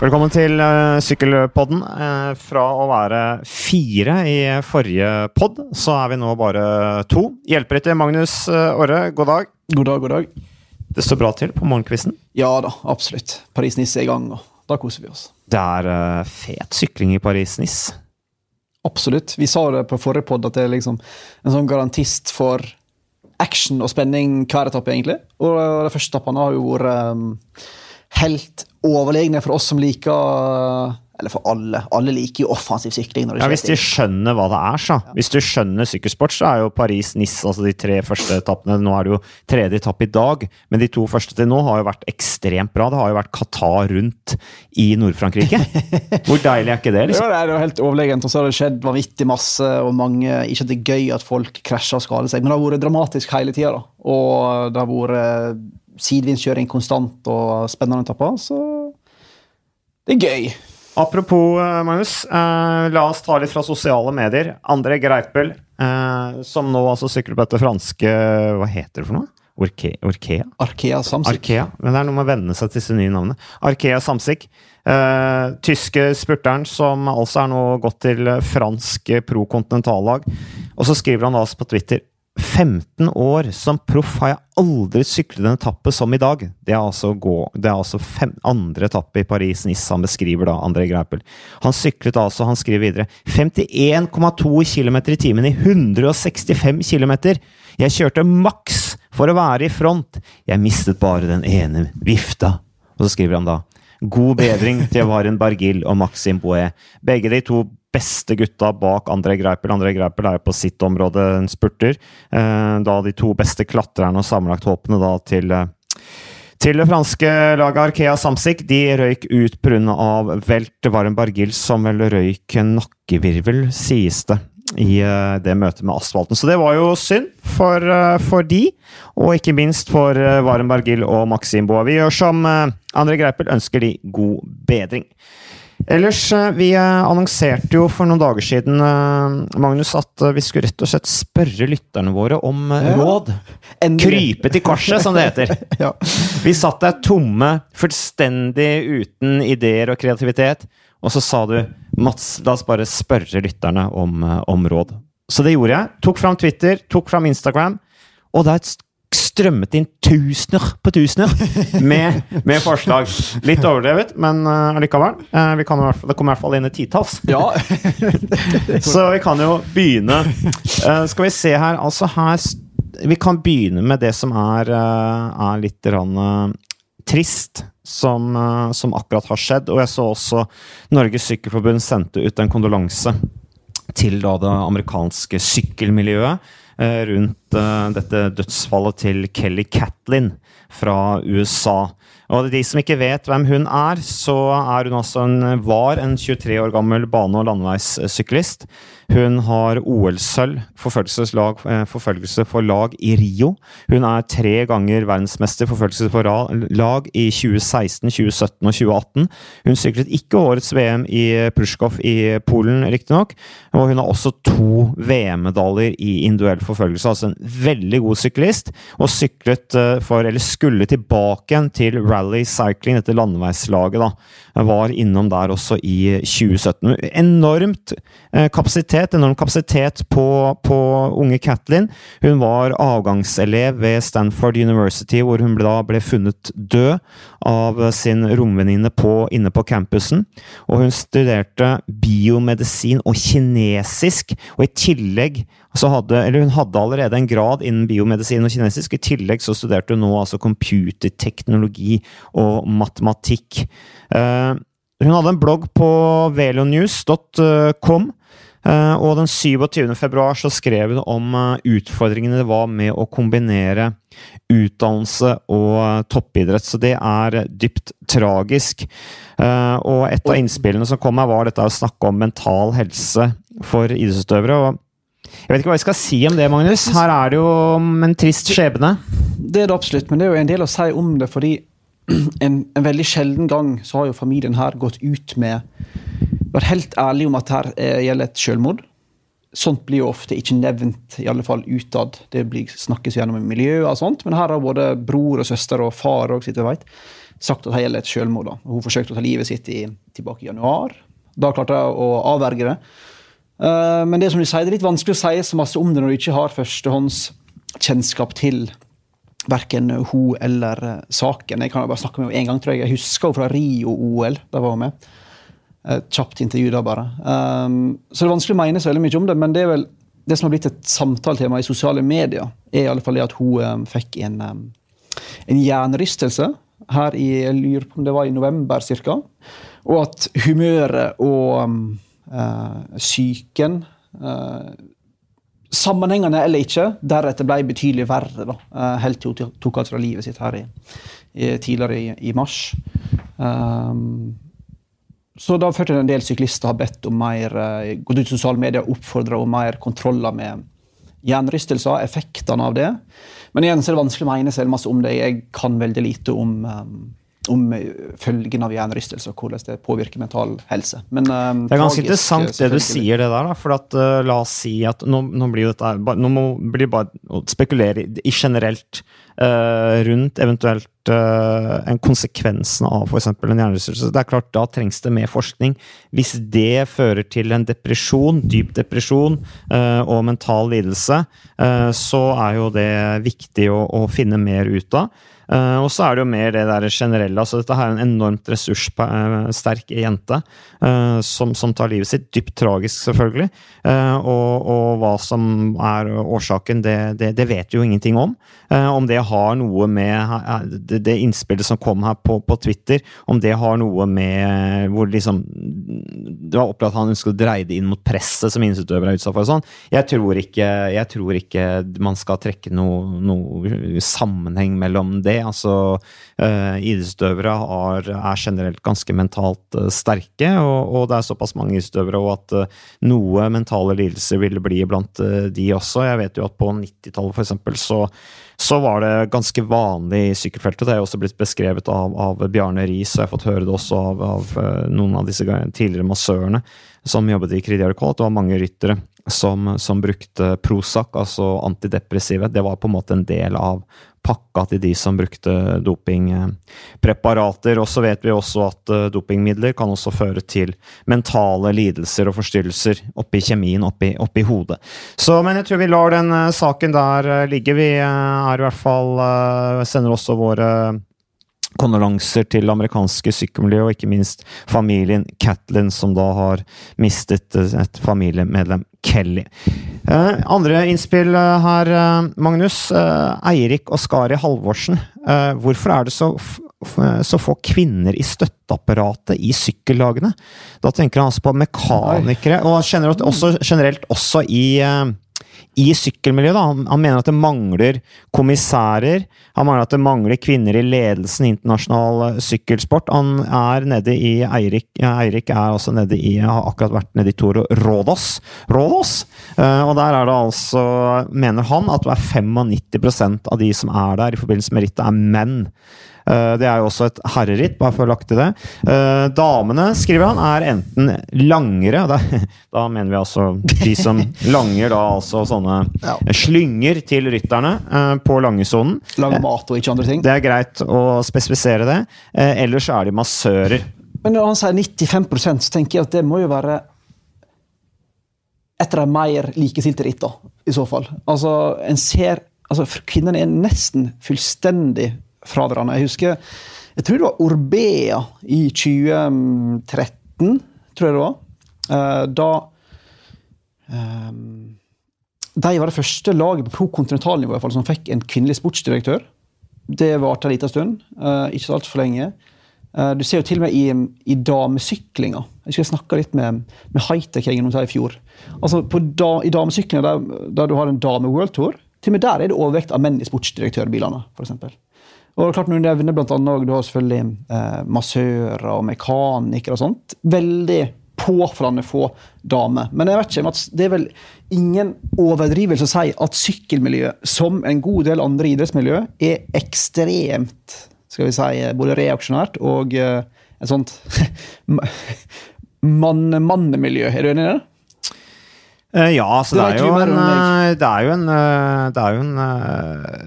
Velkommen til uh, Sykkelpodden. Uh, fra å være fire i forrige pod, så er vi nå bare to. Hjelperytter Magnus uh, Orre, god dag. God dag, god dag. Det står bra til på morgenkvisten? Ja da, absolutt. Paris-Nice er i gang, og da koser vi oss. Det er fet sykling i Paris-Nice. Absolutt. Vi sa det på forrige pod at det er liksom en sånn garantist for action og spenning hver etappe, egentlig. Og de første etappene har jo vært helt overlegne for oss som liker eller for alle. Alle liker jo offensiv sykling. ja, Hvis de skjønner hva det er, så. Hvis du skjønner sykkelsport, så er jo Paris-Nice altså de tre første etappene Nå er det jo tredje etappe i dag, men de to første til nå har jo vært ekstremt bra. Det har jo vært Qatar rundt i Nord-Frankrike. Hvor deilig er ikke det? liksom? Ja, det er jo helt overlegent. Og så har det skjedd vanvittig masse, og mange Ikke at det er gøy at folk krasjer og skader seg, men det har vært dramatisk hele tida. Og det har vært sidevinnskjøring konstant og spennende etapper, så det er gøy. Apropos, eh, Magnus. Eh, la oss ta litt fra sosiale medier. André Greipel, eh, som nå altså sykler på dette franske Hva heter det for noe? Orke, Orkea? Arkea Samsik. Arkea, men det er noe med å venne seg til disse nye navnene. Arkea Samsik. Eh, tyske spurteren som altså er nå gått til fransk pro-kontinentallag. Og så skriver han altså på Twitter 15 år som proff har jeg aldri syklet en etappe som i dag. Det er altså, gå, det er altså fem, andre etappe i Paris-Nice han beskriver da, André Greipel. Han syklet altså, han skriver videre, 51,2 km i timen i 165 km. Jeg kjørte maks for å være i front. Jeg mistet bare den ene vifta. Og så skriver han da, god bedring til Varen Bargil og Maxim Boe. Begge de to beste gutta bak André Greipel. André Greipel er jo på sitt område en spurter. Eh, da de to beste klatrerne og sammenlagthåpene da til eh, til det franske laget Arkea Samsic de røyk ut pga. Velt Varm Bargil, som vel røyk nakkevirvel, sies det, i eh, det møtet med asfalten. Så det var jo synd for, for de, og ikke minst for Varm Bargil og Maxim Boa. Vi gjør som André Greipel, ønsker de god bedring. Ellers, eh, vi eh, annonserte jo for noen dager siden, eh, Magnus, at vi skulle rett og slett spørre lytterne våre om ja. råd. Endelig. Krype til korset, som det heter. ja. Vi satt der tomme, fullstendig uten ideer og kreativitet, og så sa du Mats, la oss bare spørre lytterne om, om råd. Så det gjorde jeg. Tok fram Twitter, tok fram Instagram, og der strømmet inn tusener på tusener med, med forslag. Litt overdrevet, men uh, allikevel. Uh, det kommer i hvert fall inn et titalls. Ja. Så vi kan jo begynne. Uh, skal vi se her Altså, her Vi kan begynne med det som er, er litt rann, trist. Som, som, akkurat har skjedd. Og jeg så også Norges Sykkelforbund sendte ut en kondolanse til da det amerikanske sykkelmiljøet Eh, rundt eh, dette dødsfallet til Kelly Catlin fra USA. Og de som ikke vet hvem hun er, så er hun altså en, var en 23 år gammel bane- og landeveissyklist. Hun har OL-sølv, forfølgelseslag, forfølgelse for lag i Rio. Hun er tre ganger verdensmester forfølgelse for lag i 2016, 2017 og 2018. Hun syklet ikke årets VM i Prushkov i Polen, riktignok. Og hun har også to VM-medaljer i individuell forfølgelse, altså en veldig god syklist. Og syklet eh, for, eller skulle tilbake igjen til Rally Cycling, dette landeveislaget, da. Var innom der også i 2017. Enormt eh, kapasitet enorm kapasitet på, på unge Catlin. Hun var avgangselev ved Stanford University, hvor hun da ble funnet død av sin romvenninne inne på campusen. Og hun studerte biomedisin og kinesisk, og i tillegg hadde, hun hadde allerede en grad innen biomedisin og kinesisk. I tillegg så studerte hun nå altså computerteknologi og matematikk. Uh, hun hadde en blogg på velonews.com Eh, og den 27. februar så skrev hun om eh, utfordringene det var med å kombinere utdannelse og eh, toppidrett. Så det er dypt tragisk. Og et av innspillene som kom her, var dette å snakke om mental helse for idrettsutøvere. og jeg vet ikke hva jeg skal si om det, Magnus. Her er det jo en trist skjebne. Det er det absolutt, men det er jo en del å si om det, fordi en, en veldig sjelden gang så har jo familien her gått ut med vært helt ærlig om at her eh, gjelder et selvmord. sånt blir jo ofte ikke nevnt, i alle fall utad. Det blir, snakkes gjennom miljøet og sånt, men her har både bror og søster og far og sitt, vet, sagt at det gjelder et selvmord. da. Hun forsøkte å ta livet sitt i, tilbake i januar. Da klarte jeg å avverge det. Uh, men det som du sier, det er litt vanskelig å si så masse om det når du ikke har førstehåndskjennskap til verken hun eller uh, saken. Jeg kan bare snakke med henne én gang, tror jeg. Jeg husker henne fra Rio-OL. Da var hun med. Et kjapt intervju da, bare. Så det er vanskelig å mene så veldig mye om det, men det er vel det som har blitt et samtaletema i sosiale medier, er i alle fall det at hun fikk en, en hjernerystelse her i jeg lurer på om det var i november ca. Og at humøret og uh, psyken uh, Sammenhengende eller ikke, deretter ble betydelig verre. da, uh, Helt til hun tok altså livet sitt her i, i, tidligere i, i mars. Um, så da førte en del syklister har bedt om mer, gått ut i sosiale medier og oppfordra om mer kontroller med hjernerystelser, effektene av det. Men igjen så er det vanskelig å mene seg masse om det. Jeg kan veldig lite om, um, om følgen av hjernerystelse og hvordan det påvirker mental helse. Men, um, det er ganske interessant det du sier det der. Da, for at, uh, La oss si at nå, nå blir dette nå må, det bare å spekulere i generelt uh, rundt eventuelt uh, en konsekvensen av f.eks. en hjernerystelse. Det er klart, Da trengs det mer forskning. Hvis det fører til en depresjon, dyp depresjon og mental lidelse, så er jo det viktig å, å finne mer ut av. Uh, og så er det jo mer det der generelle. altså Dette her er en enormt ressurssterk jente uh, som, som, tar livet sitt. Dypt tragisk, selvfølgelig. Uh, og, og, hva som er årsaken, det, det, det vet vi jo ingenting om. om det har noe med det, det innspillet som kom her på, på, Twitter, om det har noe med hvor liksom Det var opplagt at han ønsket å dreie det inn mot presset som idrettsutøvere er utsatt for. sånn. Jeg tror, ikke, jeg tror ikke man skal trekke noe, noe sammenheng mellom det Altså, uh, idrettsutøvere er generelt ganske mentalt uh, sterke, og, og, det er såpass mange idrettsutøvere og at uh, noe mentale lidelser vil bli blant de også. Jeg vet jo at på 90-tallet f.eks. så så var det ganske vanlig i sykkelfeltet. Det er også blitt beskrevet av, av Bjarne Riis, og jeg har fått høre det også av, av noen av disse tidligere massørene som jobbet i Kridiarkol, at det var mange ryttere som, som, brukte Prozac, altså antidepressive. Det var på en måte en del av pakka til de som brukte dopingpreparater. Og så vet vi også at eh, dopingmidler kan også føre til mentale lidelser og forstyrrelser oppi kjemien, oppi, oppi hodet. Så, men jeg tror vi lar den uh, saken der uh, ligge. Vi er i hvert fall sender også våre kondolanser til amerikanske sykkelmiljø, og ikke minst familien Catlin, som da har mistet et familiemedlem, Kelly. Uh, andre innspill uh, her, uh, Magnus. Eirik og Skari Halvorsen. hvorfor er det så, så, få kvinner i støtteapparatet i sykkellagene? Da tenker han altså på mekanikere, og også, generelt også i i sykkelmiljøet. Da. Han, han, mener at det mangler kommissærer. Han mener at det mangler kvinner i ledelsen i internasjonal eh, sykkelsport. Han er nede i Eirik, Eirik er også nede i har akkurat vært nede i Toro Rådås. Rådås! Uh, og der er det altså, mener han, at det er 95% av de som er der i forbindelse med rittet, er menn. Eh, det er jo også et herreritt, bare for å lage lagt til det. Eh, damene, skriver han, er enten langere Da, da mener vi altså de som langer da altså sånne ja. slynger til rytterne eh, på langesonen. Lange mat og ikke andre ting. Det er greit å spesifisere det. Ellers er de massører. Men når han sier 95 så tenker jeg at det må jo være et av de mer likestilte rittene, i så fall. Altså, en ser altså, Kvinnene er nesten fullstendig fra hverandre. Jeg husker jeg tror det var Orbea i 2013, tror jeg det var. Eh, da um, De var det første laget på pro-kontinentalnivå som fikk en kvinnelig sportsdirektør. Det varte en liten stund, uh, ikke så altfor lenge. Du ser jo til og med i, i damesyklinga. Jeg skal snakke litt med, med Hightech i fjor. Altså da, I damesyklinga, der, der, du har en dame-worldtour, til og med der er det overvekt av menn i sportsdirektørbilene. For eksempel. Og klart Når du nevner har selvfølgelig eh, massører og mekanikere og sånt. Veldig påfallende få damer. Men jeg vet ikke, Mats, det er vel ingen overdrivelse å si at sykkelmiljøet, som en god del andre idrettsmiljø, er ekstremt skal vi si, både reaksjonært og eh, et sånt mann-mann-miljø. Er du enig i det? Eh, ja, altså Det det, er jo en, eh, det er jo en eh, Det er jo en,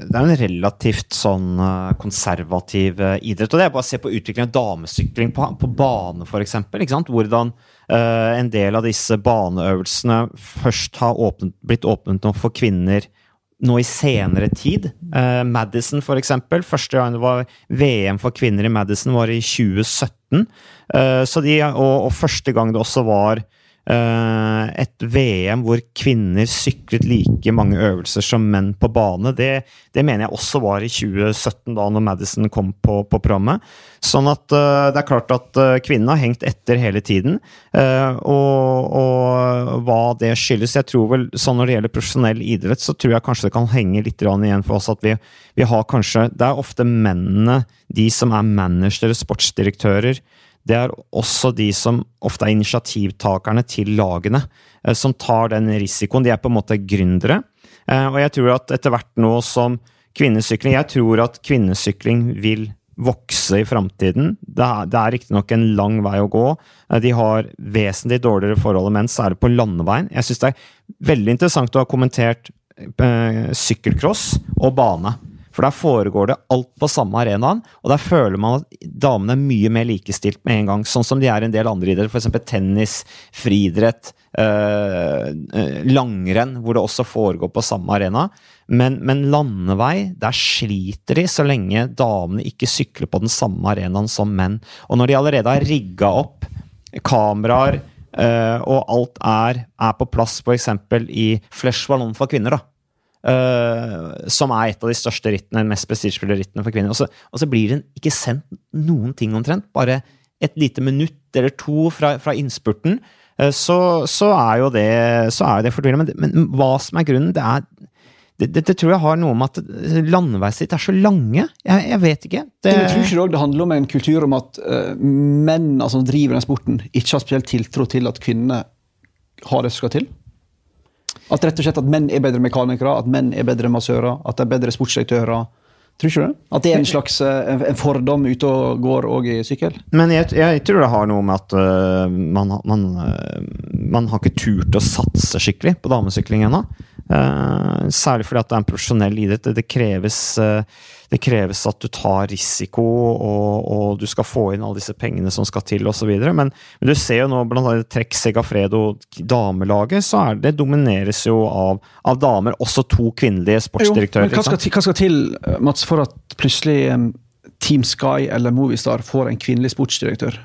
det er en relativt sånn konservativ idrett. Og det er bare å se på utviklingen av damesykling på, på bane, f.eks. Hvordan en del av disse baneøvelsene først har åpnet, blitt åpnet opp for kvinner nå i senere tid. Uh, Madison, for eksempel. Første gang det var VM for kvinner i Madison, var i 2017. Uh, så de, og, og første gang det også var et VM hvor kvinner syklet like mange øvelser som menn på bane. Det, det mener jeg også var i 2017, da når Madison kom på, på programmet. Sånn at eh, det er klart at uh, kvinnene har hengt etter hele tiden. eh, og, og hva det skyldes Jeg tror vel, sånn når det gjelder profesjonell idrett, så tror jeg kanskje det kan henge litt igjen for oss at vi, vi har kanskje Det er ofte mennene, de som er managere, sportsdirektører. Det er også de som ofte er initiativtakerne til lagene, eh, som tar den risikoen. De er på en måte gründere. Eh, Og jeg tror at etter hvert nå som kvinnesykling Jeg tror at kvinnesykling vil vokse i framtiden. Det er, det er riktignok en lang vei å gå. Eh, De har vesentlig dårligere forhold enn menn, særlig på landeveien. Jeg syns det er veldig interessant å ha kommentert sykkelcross og bane. For der foregår det alt på samme arenaen, og der føler man at damene er mye mer likestilt med en gang. Sånn som de er en del andre idretter, f.eks. tennis, friidrett, eh, eh, langrenn, hvor det også foregår på samme arena. Men, men landevei, der sliter de så lenge damene ikke sykler på den samme arenaen som menn. Og når de allerede har rigga opp kameraer, øh, og alt er, er på plass f.eks. i Flesh Ballon for kvinner, da. Eh, som er et av de største rittene, den mest prestisjefulle rittene for kvinner. Og så, og så blir det ikke sendt noen ting omtrent. Bare et lite minutt eller to fra, fra innspurten. Uh, Så, så er jo det, så det fortvilende. Men, men hva som er grunnen, det er det, det, tror jeg har noe med at landeveis sitt er så lange. Jeg, jeg vet ikke. Det, Jeg tror ikke det, det handler om en kultur om at uh, mennene som driver den sporten, ikke har spesielt tiltro til at kvinnene har det som skal til. At rett og slett at menn er bedre mekanikere, at menn er bedre massører, at de er bedre sportsdirektører. Tror ikke du det? At det er en slags en, en fordom ute og går òg i sykkel? Men jeg, jeg tror det har noe med at uh, man, man, uh, man har ikke turt å satse skikkelig på damesykling ennå. Eh, særlig fordi at det er en profesjonell idrett. Det, kreves, øh, det kreves at du tar risiko, og, og du skal få inn alle disse pengene som skal til, osv. Men, men du ser jo nå blant annet Trekk Segafredo damelaget, så er det domineres jo av, av damer. Også to kvinnelige sportsdirektører. Jo, men hva skal, til- hva skal til, eh, Mats, for at plutselig um, Team Sky eller Movistar får en kvinnelig sportsdirektør?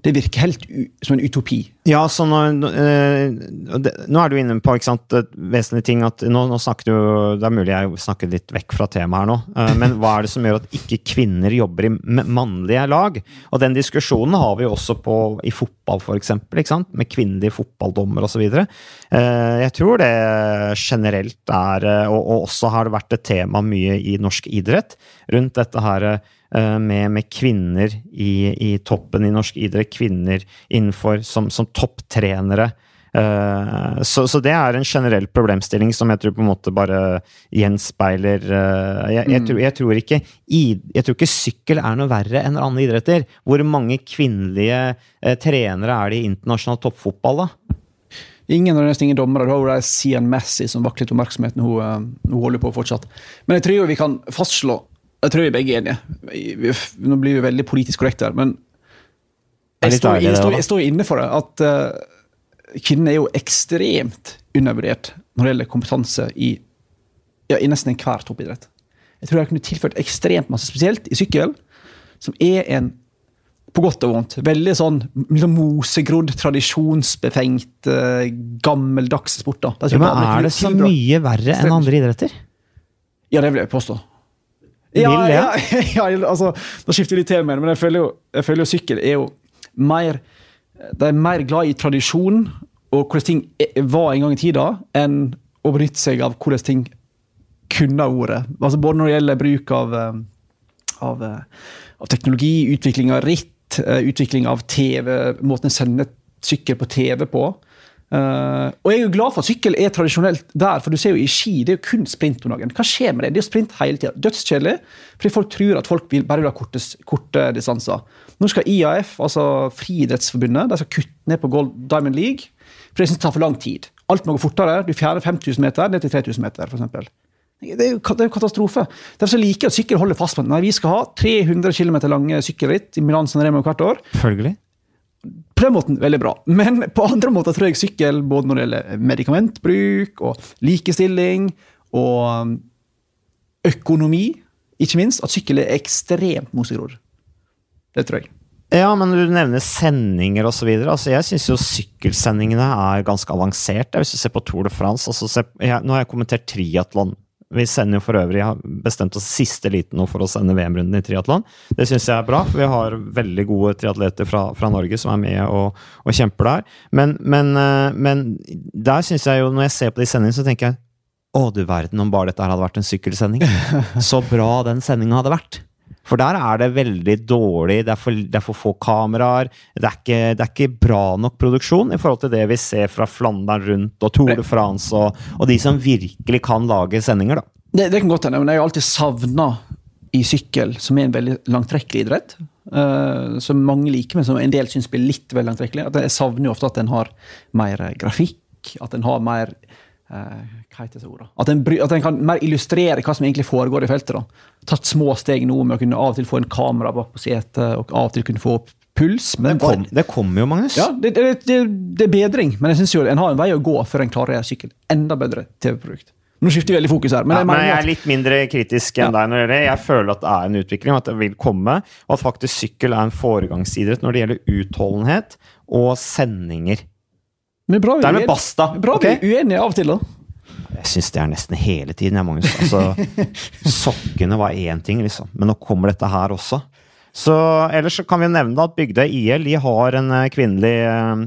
Det virker helt som en utopi. Ja, så nå, øh, det, nå er du inne på sant, et vesentlig ting at nå, nå snakker du Det er mulig jeg snakker litt vekk fra temaet her nå, øh, men hva er det som gjør at ikke kvinner jobber i mannlige lag? Og den diskusjonen har vi også på, i fotball, for sant? med kvinnelige fotballdommer osv. Uh, jeg tror det generelt er og, og også har det vært et tema mye i norsk idrett rundt dette her med, med kvinner i, i toppen i norsk idrett, kvinner innenfor som, som topptrenere. Eh, så, så det er en generell problemstilling som jeg tror på en måte bare gjenspeiler eh, jeg, jeg, tror, jeg, tror ikke, jeg tror ikke sykkel er noe verre enn andre idretter. Hvor mange kvinnelige eh, trenere er det i internasjonal toppfotball, da? Ingen og nesten ingen dommere. Du har jo Sian Messi som vakler litt oppmerksomheten. Hun, eh, hun holder på fortsatt. Men jeg tror vi kan fastslå Jeg tror vi begge er enige. Nå blir vi veldig politisk korrekte her, men er jeg står, jeg, står, jeg står inne for det. At uh, kvinner er jo ekstremt undervurdert når det gjelder kompetanse i, ja, i nesten enhver toppidrett. Jeg tror jeg kunne tilført ekstremt masse, spesielt i sykkel, som er en på godt og vondt. Veldig sånn liksom mosegrodd, tradisjonsbefengt, uh, gammeldags sport. da. Der Ja, men er det så mye verre enn andre idretter? Ja, det vil jeg påstå. Vil Ja, ja, ja, altså, da skifter vi litt tema, men jeg føler, jo, jeg føler jo sykkel er jo mer De er mer glad i tradisjon og hvordan ting er- var en gang i tida, enn å benytte seg av hvordan ting kunne ordet. Altså, både når det gjelder bruk av, eh, av, eh, av teknologi, utvikling av ritt, eh, utvikling av TV, måten å sende sykkel på TV på. Eh, og jeg er jo glad for at sykkel er tradisjonelt der, for du ser jo i ski det er jo kun sprint om dagen. Hva skjer med det? Det er jo sprint hele tida. Dødskjedelig, fordi folk tror at folk vil bare vil ha korte, korte distanser. Nå skal IAF, altså Friidrettsforbundet, de skal kutte ned på Gold Diamond League, for de syns det tar for lang tid. alt må gå fortere. Du fjerner 5000 meter ned til 3000 meter, f.eks. Det er jo det katastrofe. Derfor liker jeg at sykkel holder fast på Nei, vi skal ha 300 km lange sykkelritt i Milan San hvert år. Følgelig. På den måten veldig bra. Men på andre måter tror jeg sykkel, både når det gjelder medikamentbruk og likestilling og um, økonomi, ikke minst, at sykkel er ekstremt mosegror. Det tror jeg. Ja, men du nevner sendinger osv. Altså, jeg syns jo sykkelsendingene er ganske avanserte. Hvis du ser på Tour de France altså, se, jeg, Nå har jeg kommentert triatlon. Vi sender jo for øvrig, har bestemt oss siste liten nå for å sende VM-runden i triatlon. Det syns jeg er bra, for vi har veldig gode triatleter fra, fra Norge som er med og, og kjemper der. Men, men, eh, men der syns jeg jo, når jeg ser på de sendingene, så tenker jeg å, du verden om bare dette her hadde vært en sykkelsending. Så bra den sendinga hadde vært. For der er det veldig dårlig, det er for, det er for få kameraer. Det er, ikke, det er, ikke, bra nok produksjon i forhold til det vi ser fra Flandern rundt og Tour de France og, og de som virkelig kan lage sendinger, da. Det, det kan godt hende, men jeg har alltid savna i sykkel, som er en veldig langtrekkelig idrett, uh, som mange liker, men som en del syns blir litt vel langtrekkelig. At jeg savner jo ofte at den har mer grafikk, at den har mer uh, hva heter det ordet? En, at en, kan mer illustrere hva som egentlig foregår i feltet. da. Tatt små steg nå med å kunne av og til få en kamera bak på setet, og av og til kunne få opp puls. Men det, kom, det kommer jo, Magnus. Ja, det, det, det, er bedring. Men jeg synes jo en har en vei å gå før en klarer å sykkel enda bedre TV-produkt. Nå skifter vi veldig fokus her. Men, ja, jeg, men jeg, er litt mindre kritisk enn ja. deg når det gjelder det. Jeg føler at det er en utvikling, at det vil komme. Og at faktisk sykkel er en foregangsidrett når det gjelder utholdenhet og sendinger. Men bra, vi Dermed basta. Bra okay? vi er uenige av og til, da. Jeg syns det er nesten hele tiden, jeg, Magnus. Altså, sokkene var én ting, liksom. Men nå kommer dette her også. Så Ellers så kan vi nevne at Bygdøy IL de har en eh, kvinnelig eh,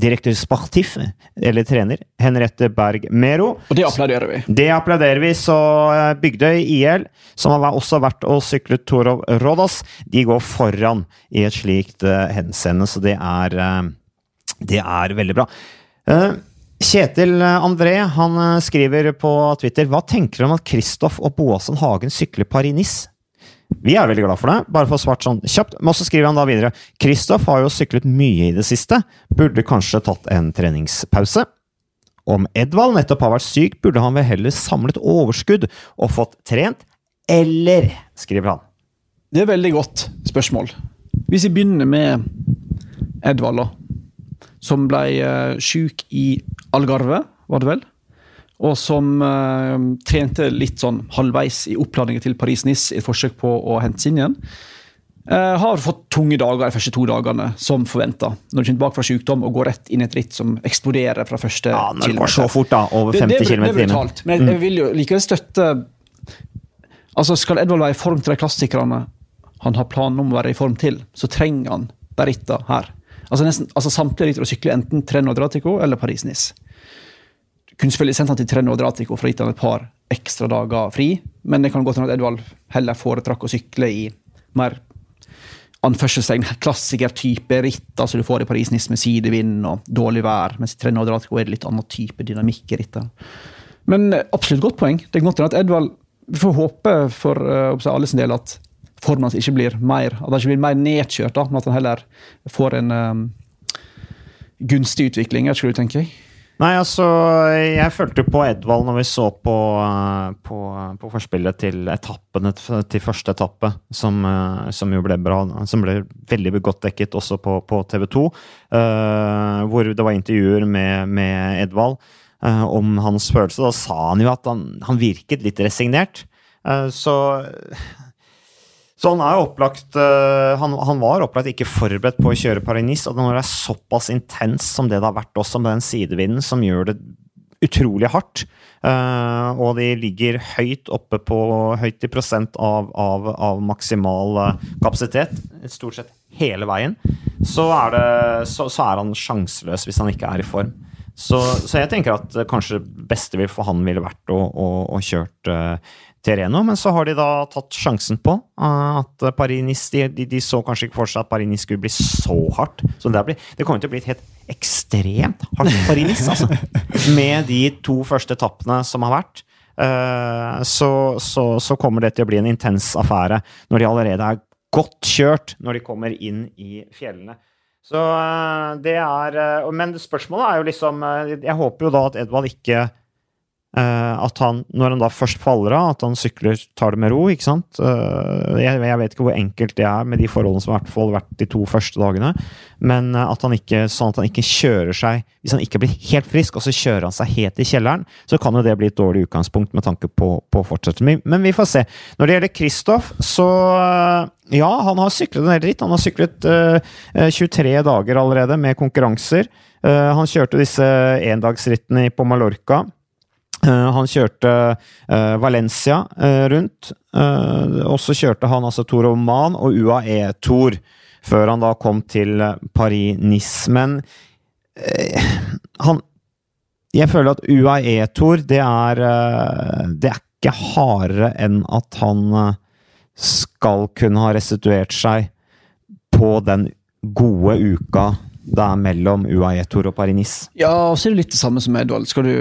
direktør sportif, eller trener, Henriette Berg Mero. Og det applauderer vi. Det applauderer vi. Så eh, Bygdøy IL, som har også vært og syklet Torov Rodas, de går foran i et slikt uh, henseende, så det er, uh, det er veldig bra. Uh, Kjetil André han eh, skriver på Twitter Hva tenker du om at Kristoff og Boasson Hagen sykler Paris-Nice? Vi er veldig glad for det, bare for å svart sånn kjapt. Men så skriver han da videre Kristoff har jo syklet mye i det siste, burde kanskje tatt en treningspause. Om Edvald nettopp har vært syk, burde han vel heller samlet overskudd og fått trent, eller? skriver han. Det er et veldig godt spørsmål. Hvis vi begynner med Edvald, da som ble uh, sjuk i Algarve, var det vel? Og som uh, trente litt sånn halvveis i oppladningen til Paris-Nice i et forsøk på å hente seg inn igjen. Uh, har fått tunge dager de første to dagene, som forventa. Når du kommer tilbake fra sykdom og går rett inn i et ritt som eksploderer fra første ja, når det går så fort, da. Over 50 km i timen. Men jeg, jeg, vil jo likevel støtte Altså, Skal Edvald være i form til de klassikerne han har planen om å være i form til, så trenger han de rittene her. Altså, nesten, altså Samtlige ryttere sykler enten Treno Adriatico eller Paris-Nice. Kunne selvfølgelig sendt han til Treno Adriatico for å gitt han et par ekstra dager fri, men det kan godt hende at Edvald heller foretrakk å sykle i mer anførselstegn klassikertype ritt, altså du får i Paris-Nice med sidevind og dårlig vær, mens i Treno Adriatico er det litt annen type dynamikk i rittet. Men eh, absolutt godt poeng. Det er godt at Edvald Vi får håpe for uh, alle sin del at formen hans ikke blir mer at han ikke blir mer nedkjørt, da, men at han heller får en um, gunstig utvikling. Jeg tror tenker. Nei, altså, jeg følte på Edvald når vi så på, eh, på, på forspillet til etappene til første etappe, som, eh, som, jo ble bra, som ble veldig godt dekket også på, på TV 2, uh, eh, hvor det var intervjuer med, med Edvald uh, om hans følelse. Da sa han jo at han, han virket litt resignert. Uh, så så han er opplagt uh, han, han, var opplagt ikke forberedt på å kjøre Paris-Nice. Og når det er såpass intens som det det har vært også med den sidevinden, som gjør det utrolig hardt, uh, og de ligger høyt oppe på høyt i prosent av, av, av maksimal uh, kapasitet, stort sett hele veien, så er, det, så, så er, han sjanseløs hvis han ikke er i form. Så, så jeg tenker at kanskje det beste for han ville vært å, å, å kjørt Terreno, men så har de da tatt sjansen på uh, at Paris-Nice de, de, de, så kanskje ikke for seg at Paris-Nice skulle bli så hardt Så det blir. Det kommer til å bli et helt ekstremt hardt Paris-Nice, altså. Med de to første etappene som har vært. Uh, så, så, så, kommer det til å bli en intens affære når de allerede er godt kjørt når de kommer inn i fjellene. Så eh, det er eh, Men spørsmålet er jo liksom eh, Jeg håper jo da at Edvald ikke eh, At han, når han da først faller av, at han sykler, tar det med ro, ikke sant. Eh, jeg, jeg vet ikke hvor enkelt det er med de forholdene som har hvert vært de to første dagene, men eh, at han ikke, sånn at han ikke kjører seg Hvis han ikke blir helt frisk, og så kjører han seg helt i kjelleren, så kan jo det bli et dårlig utgangspunkt med tanke på, på å fortsette. Men, vi får se. Når det gjelder Kristoff, så eh, ja, han har syklet en del ritt. Han har syklet eh, eh, 23 dager allerede med konkurranser. Uh, han kjørte disse endagsrittene på Mallorca. Eh, han kjørte eh, Valencia eh, rundt, og så kjørte han altså Tour Oman og UAE-Tour, før han da kom til Paris-Nice. Men han Jeg føler at UAE-Tour, det er Det er ikke hardere enn at han skal kunne ha restituert seg på den gode uka det er mellom UAE-Tour og Paris-Nice. Ja, og så er det litt det samme som Edvald. Skal du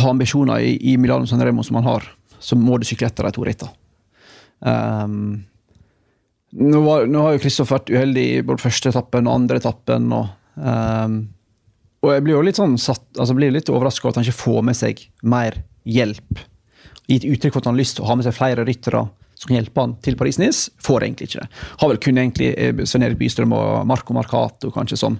ha ambisjoner i, i Milano San Remo som han har, så må du sykle etter de to rittene. Um, nå, var, nå har jo Kristoff vært uheldig i både første etappen og andre etappen. Og, um, og jeg blir jo litt sånn satt, altså blir litt overraska over at han ikke får med seg mer hjelp. Gitt uttrykk for at han har lyst til å ha med seg flere ryttere som kan hjelpe han til Paris-Nice, får egentlig ikke det. Har vel kun egentlig eh, Svein Erik Bystrøm og Marco Marcato kanskje som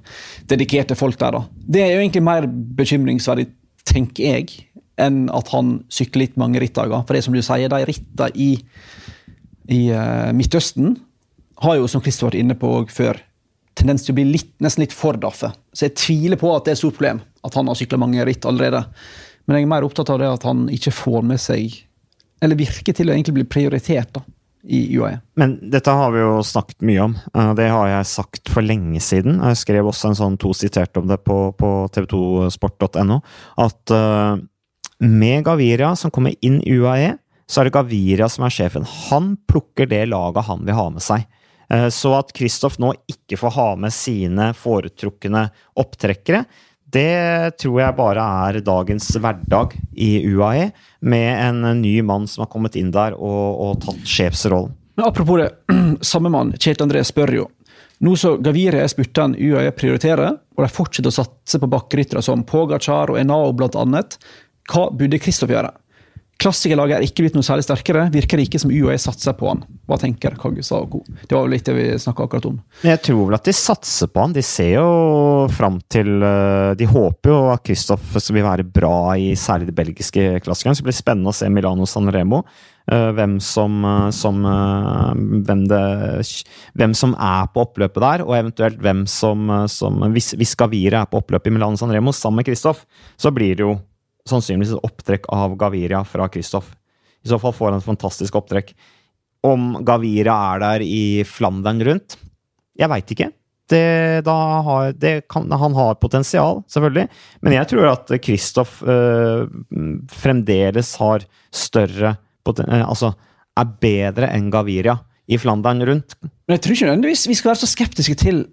dedikerte folk der. da. Det er jo egentlig mer bekymringsverdig, tenker jeg, enn at han sykler litt mange rittdager. For det som du sier, de rittene i, i uh, Midtøsten har jo, som Christer vært inne på før, tendens til å bli litt, nesten litt for daffe. Så jeg tviler på at det er et stort problem at han har sykla mange ritt allerede. Men jeg er mer opptatt av det at han ikke får med seg Eller virker til å egentlig bli prioritert da, i UAE. Men dette har vi jo snakket mye om. Eh, Det har jeg sagt for lenge siden. Jeg skrev også en sånn to sitert om det på, på tv2sport.no. At uh, med Gaviria som kommer inn i UAE, så er det Gaviria som er sjefen. Han plukker det laget han vil ha med seg. Eh, Så at Kristoff nå ikke får ha med sine foretrukne opptrekkere, det tror jeg bare er dagens hverdag i UAE, med en ny mann som har kommet inn der og, og tatt sjefsrollen. Men apropos det, samme mann, Kjetil André, spør jo. Nå så Gaviria er spurten UAE prioriterer, og de fortsetter å satse på bakkeryttere som Pogacar og Enao annet. Hva burde Kristoff gjøre? Klassikerlaget er ikke blitt noe særlig sterkere. Virker det ikke som UAE satser på han. Hva tenker Kagusa og co.? Det var vel litt det vi snakka akkurat om. Jeg tror vel at de satser på han. De ser jo fram til eh, De håper jo at Kristoff vil være bra i særlig de belgiske klassikerne. Så det blir spennende å se Milano Sanremo. Eh, Hvem som, eh, som hvem, det, hvem som er på oppløpet der, og eventuelt hvem som, som Hvis, Gavire er på oppløpet i Milano Sanremo sammen med Kristoff, så blir det jo sannsynligvis et opptrekk av Gaviria fra Kristoff. I så fall får han et fantastisk opptrekk. Om Gaviria er der i Flandern rundt? Jeg veit ikke. Det, har, kan, han har potensial, selvfølgelig. Men jeg tror at Kristoff øh, fremdeles har større poten eh, Altså er bedre enn Gaviria i Flandern rundt. Men jeg tror ikke nødvendigvis vi skal være så skeptiske til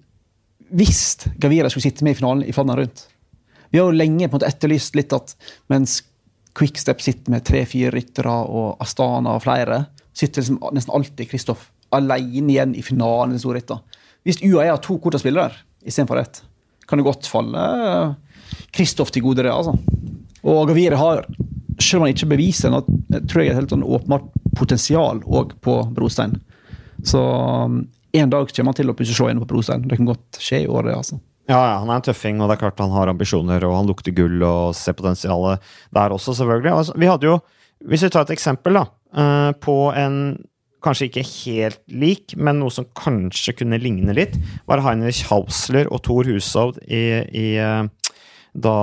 hvis Gaviria skulle sitte med i finalen i Flandern rundt. Vi har jo lenge på en måte etterlyst litt at mens Quickstep sitter med tre-fire ryttere og Astana og flere, sitter liksom nesten alltid Kristoff alene igjen i finalen. i store ritter. Hvis UAE har to korte spillere istedenfor ett, kan det godt falle Kristoff til gode, det. altså. Og Gavire har, selv om han ikke beviser jeg tror jeg et helt sånn åpenbart potensial òg på brostein. Så um, en dag kommer han til å plutselig slå inn på brostein. Det kan godt skje i år, det. altså. Ja, ja, han er en tøffing, og det er klart han har ambisjoner, og han lukter gull og ser potensialet der også, selvfølgelig. Altså, vi hadde jo, hvis vi tar et eksempel, da, eh, på en kanskje ikke helt lik, men noe som kanskje kunne ligne litt, var Heinrich Hausler og Thor Hushovd i, i eh, da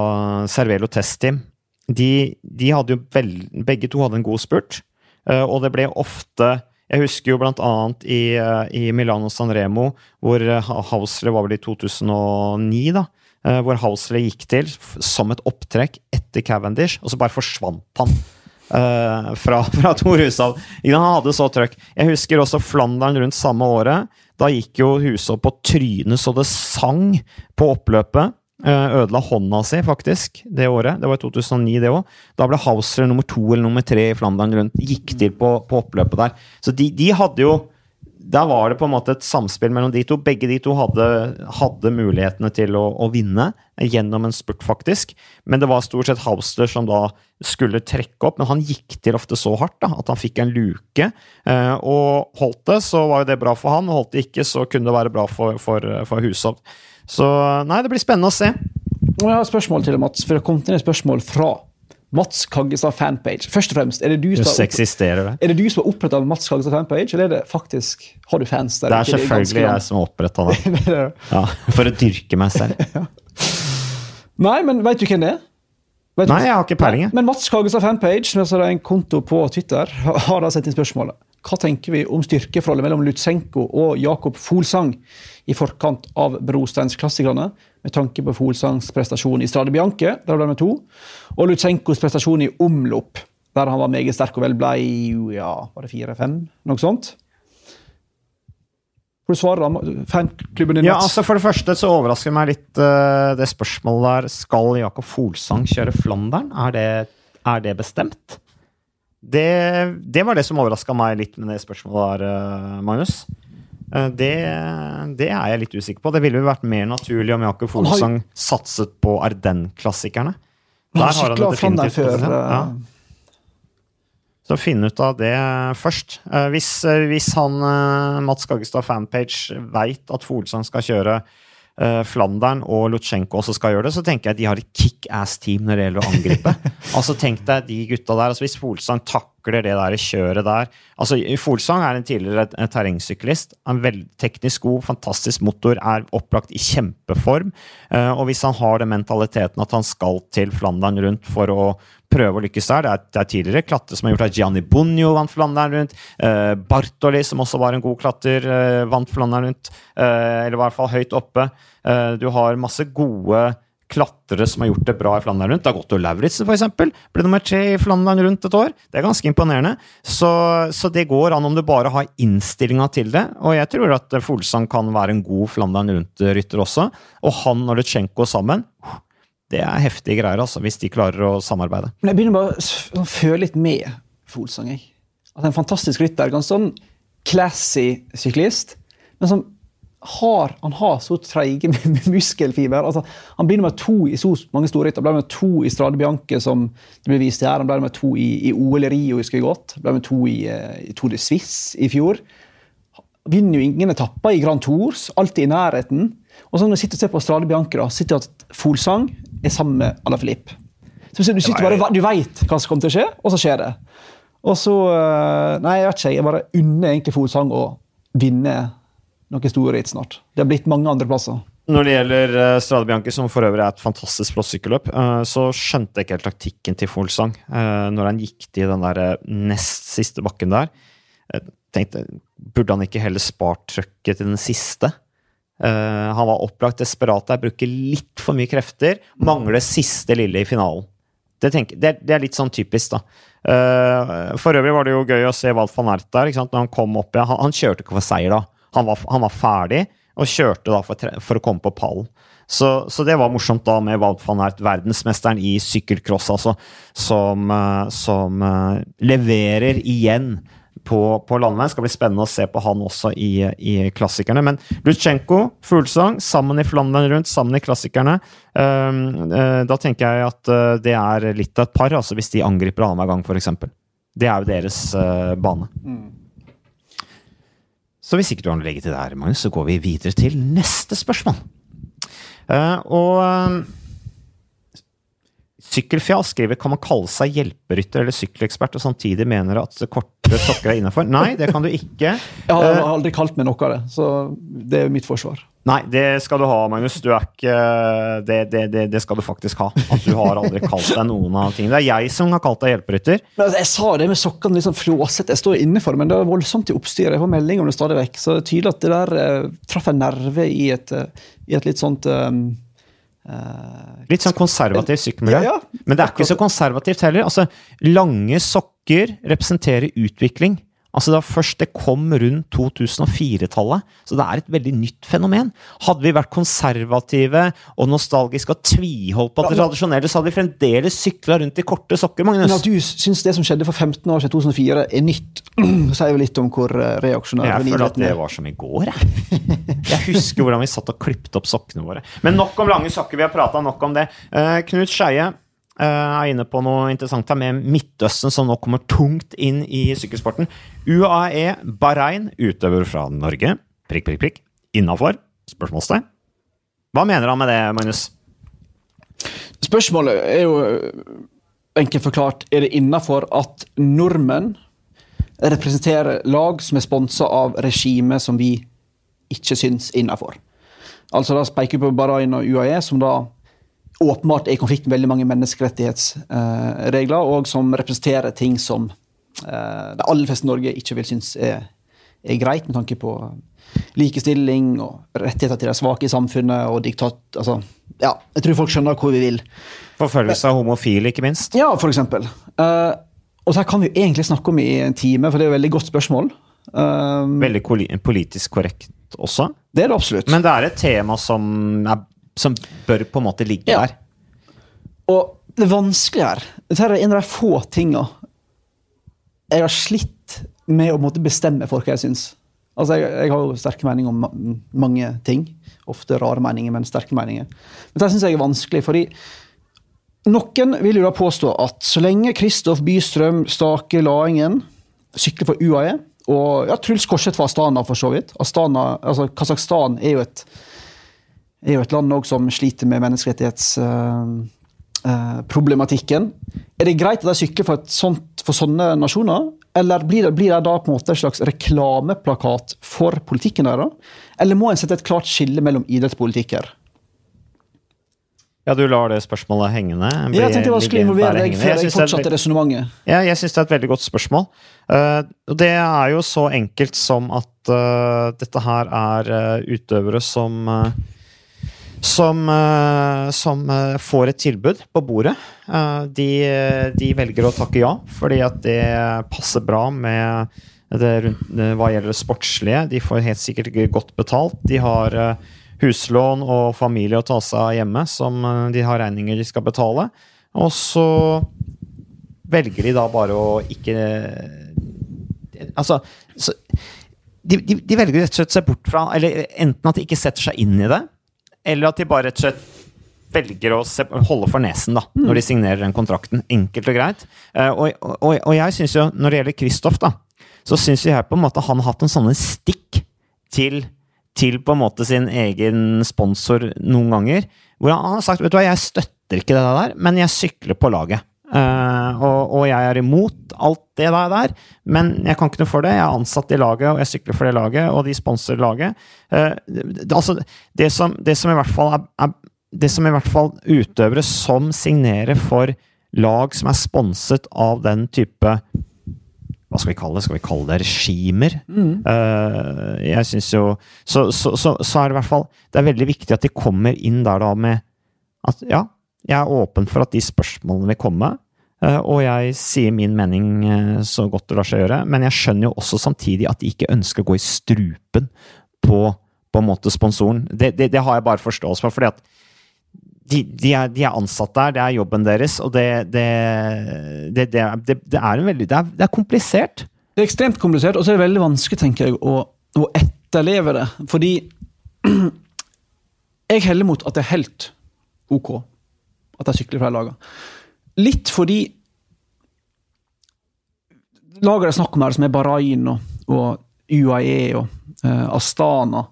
Cervelo Test-team. De, de hadde jo vel, begge to hadde en god spurt, eh, og det ble ofte jeg husker jo blant annet i, eh, i Milano Sanremo, hvor Hausle var vel i 2009, da. eh, Hvor Hausle gikk til som et opptrekk etter Cavendish, og så bare forsvant han. Uh, fra, fra Tor Hushovd. Han hadde så trøkk. Jeg husker også Flandern rundt samme året. Da gikk jo Hushovd på trynet så det sang på oppløpet. Eh, Ødela hånda si, faktisk, det året. Det var i 2009, det òg. Da ble Hauser nummer to eller nummer tre i Flandern rundt. Gikk til på, på oppløpet der. Så de, de hadde jo der var det på en måte et samspill mellom de to. Begge de to hadde, hadde mulighetene til å, å, vinne gjennom en spurt, faktisk. Men det var stort sett Hauser som da skulle trekke opp, men han gikk til ofte så hardt da, at han fikk en luke. Eh, og holdt det, så var jo det bra for han, holdt det ikke, så kunne det være bra for, for, for Hushovd. Så nei, det blir spennende å se. Jeg har spørsmål til Mats, for det kom inn et spørsmål fra Mats Kaggestad fanpage. Først og fremst, Er det du som har. Det du som har oppretta Mats Kaggestad fanpage, eller er det faktisk, har du fans der? Det er selvfølgelig jeg som har oppretta det. ja, for å dyrke meg selv. ja. Nei, men veit du hvem det er? Vet Nei, jeg har ikke peiling. Men Mats Kaggestad fanpage, som er en konto på Twitter, har da sett inn spørsmålet. Hva tenker vi om styrkeforholdet mellom Lutsenko og Jakob Folsang i forkant av Brosteinsklassikerne, med tanke på Folsangs prestasjon i Strade Bianche, der ble med to, og Lutsenkos prestasjon i omlopp, der han var meget sterk og vel ble ja, var det fire-fem, noe sånt? Får du svare? Fanklubben din? Ja, altså For det første så overrasker det meg litt uh, det spørsmålet der. Skal Jakob Folsang kjøre Flandern? Er det, er det bestemt? Det, det, var det som overraska meg litt med det spørsmålet der, eh, Magnus. Eh, det, det, er jeg litt usikker på. Det ville jo vært mer naturlig om Jakob Folsang satset på Ardennes-klassikerne. Der har han det definitivt før, ja. Så finn ut av det først. Hvis, hvis han, Mats Gaggestad fanpage, veit at Fuglesang skal kjøre Flandern og Lutsjenko også skal gjøre det, så tenker jeg at de har et kickass-team når det gjelder å angripe. altså Tenk deg de gutta der. altså Hvis Folsang takler det der kjøret der altså Folsang er en tidligere terrengsyklist. En veldig teknisk god, fantastisk motor, er opplagt i kjempeform. Uh, og hvis han har den mentaliteten at han skal til Flandern rundt for å prøve å lykkes der. Det er, det er tidligere klatre som har gjort at Gianni Bunio vant Flandern rundt. Uh, Bartoli, som også var en god klatter, uh, vant Flandern rundt. Uh, eller i hvert fall høyt oppe. du har masse gode klatrere som har gjort det bra i Flandern rundt. Dagotto Lauritzen f.eks. ble nummer tre i Flandern rundt et år. Det er ganske imponerende. Så, så det går an om du bare har innstillinga til det. Og jeg tror at Folsang kan være en god Flandern rundt-rytter også. Og han og Lutsjenko sammen det er heftige greier, altså, hvis de klarer å samarbeide. Men Jeg begynner bare å føle litt med Folsang. Jeg. At en fantastisk rytter. Ganske sånn classy syklist. Men som har, han har så treige muskelfiber. Altså, han blir nummer to i så mange store ritt. Han ble nummer to i Strade Bianche, som det ble vist her. Han ble nummer to i, i OL i Rio, husker jeg godt. Han ble nummer to i, eh, i Tour de Suisse i fjor. Vinner jo ingen etapper i Grand Tours, alltid i nærheten. Og så når du sitter og ser på Strade Bianca, da, sitter at Folsang er sammen med Ala Filip. du, sitter bare, du veit hva som kommer til å skje, og så skjer det. Og så eh, Nei, jeg vet ikke. Jeg bare unner egentlig Folsang å vinne noen store ritt snart. Det har blitt mange andre plasser. Når det gjelder uh, Strade Bianchi, som for øvrig er et fantastisk flott sykkelløp, uh, så skjønte jeg ikke helt taktikken til Folsang når han gikk til den der nest siste bakken der. Jeg tenkte, Burde han ikke heller spart trøkket til den siste? Uh, han var opplagt desperat der, bruker litt for mye krefter. Mangler siste lille i finalen. Det, tenker, det, det er litt sånn typisk, da. Uh, for øvrig var det jo gøy å se Walt van Ert der. Når han kom opp han, han, kjørte ikke for seier da. Han var, han var ferdig og kjørte da for, for å komme på pallen. Så, så, det var morsomt da med Walt van Ert, verdensmesteren i sykkelcross, altså, som, uh, som leverer igjen på, på landeveien. Skal bli spennende å se på han også i, i klassikerne. Men Lutsjenko, Fuglesang, sammen i Flandern rundt, sammen i klassikerne. Um, uh, da tenker jeg at uh, det er litt av et par, altså hvis de angriper annenhver gang, f.eks. Det er jo deres bane. Mm. Så hvis ikke du har noe å legge til der, Magnus, så går vi videre til neste spørsmål. og Sykkelfjas skriver kan man kalle seg hjelperytter eller sykkelekspert og samtidig mener at kortere sokker er innafor. Nei, det kan du ikke. Jeg har eh, aldri kalt meg noe av det, så det er mitt forsvar. Nei, det skal du ha, Magnus. Du er ikke det, det, det, det skal du faktisk ha. At du har aldri kalt deg noen av tingene. Det er jeg som har kalt deg hjelperytter. Men altså, jeg sa det med sokkene litt sånn flåsete. Jeg står inne for det, men det er voldsomt i oppstyret. Jeg får melding om det stadig vekk. Så det er tydelig at det der eh, traff en nerve i et, eh, i et litt sånt um Litt sånn konservativt sykkelmiljø. Ja, ja. Men det er ikke så konservativt heller. Altså, lange sokker representerer utvikling. Altså det var først det kom rundt 2004-tallet, så det er et veldig nytt fenomen. Hadde vi vært konservative og nostalgiske og tviholdt på det tradisjonelle, så hadde vi fremdeles sykla rundt i korte sokker, Magnus. Men at du syns det som skjedde for 15 år siden, 2004, er nytt, sier jo litt om hvor eh, reaksjonær Jeg føler at det var som i går, jeg. Jeg husker hvordan vi satt og klipte opp sokkene våre. Men nok om lange sokker, vi har prata nok om det. Uh, Knut Skeie er inne på noe interessant her med Midtøsten, som nå kommer tungt inn i sykkelsporten. UAE Bahrain, utøver fra Norge, prikk, prikk, prikk, innafor? Spørsmålstegn. Hva mener han med det, Magnus? Spørsmålet er jo eh, enkelt forklart er det innafor at nordmenn representerer lag som er sponsa av regimet som vi ikke syns innafor. Altså da peker vi på Bahrain og UAE, som da åpenbart er i konflikt med veldig mange menneskerettighetsregler, og som representerer ting som eh, de aller fleste i Norge ikke vil synes er, er greit, med tanke på likestilling og rettigheter til de svake i samfunnet og diktat... Altså, ja, jeg tror folk skjønner hvor vi vil. Forfølgelse av homofile, ikke minst. Ja, for eksempel. Eh, og så her kan vi jo egentlig snakke om i en time, for det er jo et veldig godt spørsmål. Eh, Veldig politisk korrekt også. det er det absolutt. Men det er et tema som, er, som bør på en måte ligge Ja. der. Og det vanskelige her Dette er en av de få tinga jeg har slitt med å bestemme for hva jeg syns. Altså, jeg, jeg har jo sterke meninger om ma mange ting. Ofte rare meninger, men sterke meninger. Men det syns jeg er vanskelig, fordi noen vil jo da påstå at så lenge Kristoff Bystrøm Stake Laingen sykler for UAE, og ja, Truls Korseth var Astana, for så vidt Astana, altså Kasakhstan er jo et er jo et land som sliter med menneskerettighetsproblematikken. er det greit at de sykler for, sånt, for sånne nasjoner, eller blir det, blir det da på en måte en slags reklameplakat for politikken deres? Eller må en sette et klart skille mellom idrett og politikk? Ja, du lar det spørsmålet hengende? bli- Jeg tenkte jeg skulle involvere deg før jeg jeg fortsatte et resonnementet. Ja, jeg syns det er et veldig godt spørsmål. Eh, det er jo så enkelt som at eh, dette her er eh, utøvere som eh, som, eh, som eh, får et tilbud på bordet. Eh, de, de velger å takke ja, fordi at det passer bra med det hva gjelder det sportslige. De får helt sikkert godt betalt. De har huslån og familie å ta seg av hjemme, som de har regninger de skal betale. Og så velger de da bare å ikke Altså så, de, de, de velger rett og slett seg bort fra Eller enten at de ikke setter seg inn i det, eller at de bare rett og slett velger å holde for nesen da, når de signerer den kontrakten. Enkelt og greit. Eh, og, og, og jeg synes jo, når det gjelder Kristoff, da, så syns jeg på en måte han har hatt en sånn stikk til, til på en måte sin egen sponsor noen ganger. Hvor han har sagt vet du hva, jeg støtter ikke det der, men jeg sykler på laget. Eh, og, og jeg er imot alt det der, der, men jeg kan ikke noe for det. Jeg er ansatt i laget, og jeg sykler for det laget, og de sponser laget. Eh, det, altså, det, som, det som i hvert fall er, er det som i hvert fall utøvere som signerer for lag som er sponset av den type hva skal vi kalle det? Skal vi kalle det regimer? Eh, jeg syns jo så, så, så, så er det i hvert fall Det er veldig viktig at de kommer inn der da med at ja, jeg er åpen for at de spørsmålene vil komme. Eh, og jeg sier min mening eh, så godt det lar seg gjøre, men jeg skjønner jo også samtidig at de ikke ønsker å gå i strupen på, på en måte sponsoren. Det, det, det har jeg bare forståelse for, fordi at de, de, er, de er ansatt der, det er jobben deres, og det, det, er- veldig er, det er komplisert. Det er ekstremt komplisert, og så er det veldig vanskelig tenker jeg, å, å etterleve det. Fordi jeg heller mot at det er helt ok at de sykler fra de lagene. Litt fordi lagene det snakk om her, som er Bahrain og, og UAE og uh, Astana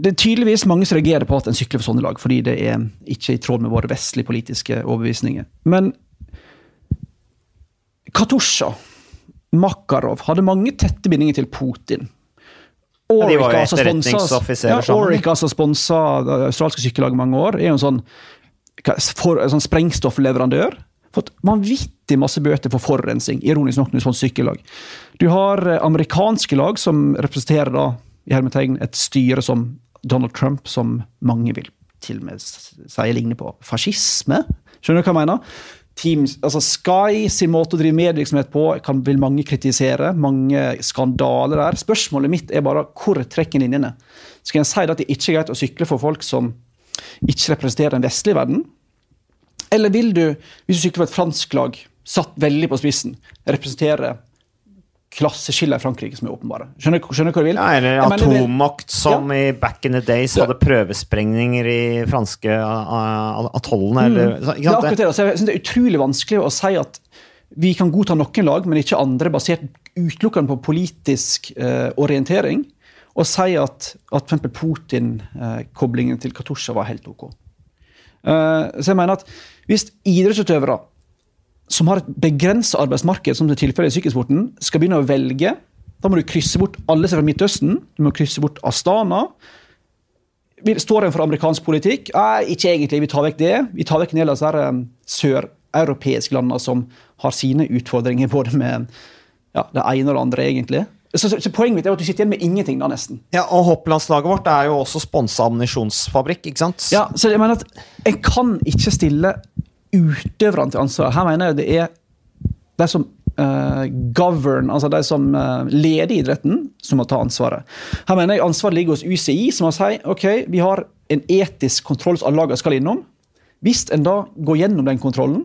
Det er tydeligvis mange som reagerer på at en sykler for sånne lag, fordi det er ikke i tråd med våre vestlige politiske overbevisninger. Men Katusha Makarov hadde mange tette bindinger til Putin. Ja, var jo Orica, sponsa- ja, de. Som sponsa det australske sykkellaget mange år, er jo en sånn, for, en sånn sprengstoffleverandør. Fått vanvittig masse bøter for forurensning, ironisk nok, sponser sykkellag. Du har eh, amerikanske lag som representerer da, i hermetegn et styre som Donald Trump, som mange vil til og med sier si ligner på fascisme. Skjønner du hva jeg mener? Teams, altså Sky sin måte å drive medvirksomhet på kan, vil mange kritisere. Mange skandaler der. Spørsmålet mitt er bare hvor trekker linjene? Skal en si at det ikke er greit å sykle for folk som ikke representerer den vestlige verden? Eller vil du, hvis du sykler for et fransk lag, satt veldig på spissen, representere klasseskiller i Frankrike som er åpenbare. Skjønner, skjønner hva du vil? Ja, eller atommakt som ja. i back in the days hadde prøvesprengninger i franske atollene. Mm. Eller, så, ja, akkurat det. Så jeg synes det er utrolig vanskelig å si at vi kan godta noen lag, men ikke andre, basert utelukkende på politisk uh, orientering. Og si at, at f.eks. Putin-koblingen uh, til Katusha var helt ok. Uh, så jeg mener at Hvis idrettsutøvere som har et begrensa arbeidsmarked, som det er i sykkelsporten, skal begynne å velge, da må du krysse bort alle som er fra Midtøsten. Du må krysse bort Astana. Står en for amerikansk politikk? Nei, ikke egentlig. Vi tar vekk det. Vi tar vekk en del av disse um, søreuropeiske landene som har sine utfordringer både med ja, det ene og det andre, egentlig. Så, så, så, Poenget mitt er at du sitter igjen med ingenting da, nesten. Ja, og Hopplandslaget vårt er jo også sponsa ammunisjonsfabrikk, ikke sant? Ja, så jeg mener at En kan ikke stille utøverne til ansvar. Her mener jeg det er de som uh, govern, altså de som uh, leder idretten, som må ta ansvaret. Her mener jeg ansvaret ligger hos UCI, som må si ok, vi har en etisk kontroll som alle lagene skal innom. Hvis en da går gjennom den kontrollen,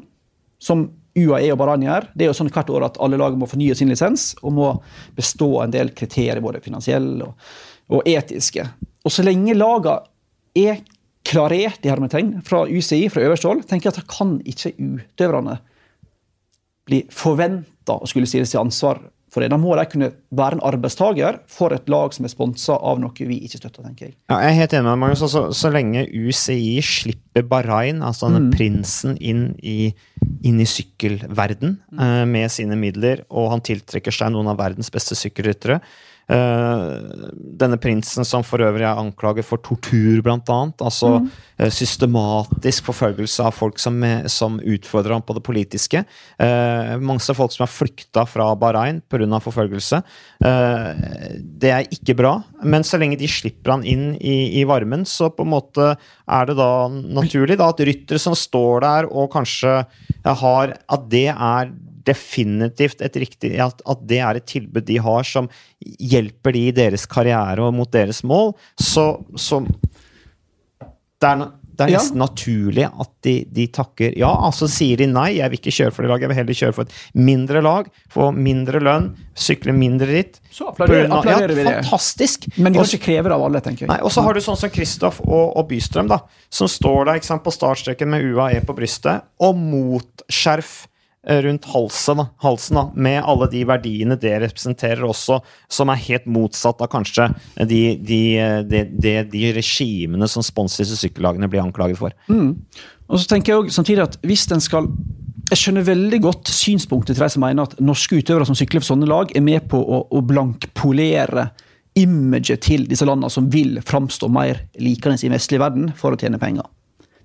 som UAE og Bahrain gjør, det er jo sånn hvert år at alle lag må fornye sin lisens og må bestå en del kriterier, både finansielle og, og etiske. Og så lenge lagene er klarert i hermetegn fra UCI, fra øverste hold, tenker jeg at da kan ikke utøverne bli forventa å skulle stilles til ansvar for det. Da må de kunne være en arbeidstaker for et lag som er sponsa av noe vi ikke støtter. tenker jeg. Ja, jeg er helt enig med Magnus. Altså, så lenge UCI slipper Bahrain, altså denne mm. prinsen, inn i, inn i sykkelverden mm. uh, med sine midler, og han tiltrekker seg noen av verdens beste sykkelryttere, Uh, denne prinsen som for øvrig er anklaget for tortur, blant annet. Altså mm. uh, systematisk forfølgelse av folk som, som, utfordrer ham på det politiske. Uh, mange folk som har flykta fra Bahrain pga. forfølgelse. det er ikke bra, men så lenge de slipper han inn i, i, varmen, så på en måte er det da naturlig da, at ryttere som står der og kanskje har At det er definitivt et riktig, at, at, det er et tilbud de har som hjelper de i deres karriere og mot deres mål, så, så det er, det er nesten ja. naturlig at de, de, takker ja. Altså sier de nei, jeg vil ikke kjøre for det laget, jeg vil heller kjøre for et mindre lag, få mindre lønn, sykle mindre ritt. Så applauderer, applauderer ja, vi det. Fantastisk! Men de kan ikke kreve det av alle, tenker jeg. Nei, og så har du sånn som Kristoff og, og, Bystrøm, da, som står der sant, på startstreken med UAE på brystet, og mot skjerf rundt halsen, halsen da, med alle de verdiene det representerer også, som er helt motsatt av kanskje de, de, de, de regimene som sponser disse sykkellagene blir anklaget for. Mm. Og så tenker jeg også, samtidig at hvis den skal jeg skjønner veldig godt synspunktet til de som mener at norske utøvere som sykler for sånne lag, er med på å, å blankpolere imaget til disse landene som vil framstå mer likende i den vestlige verden for å tjene penger.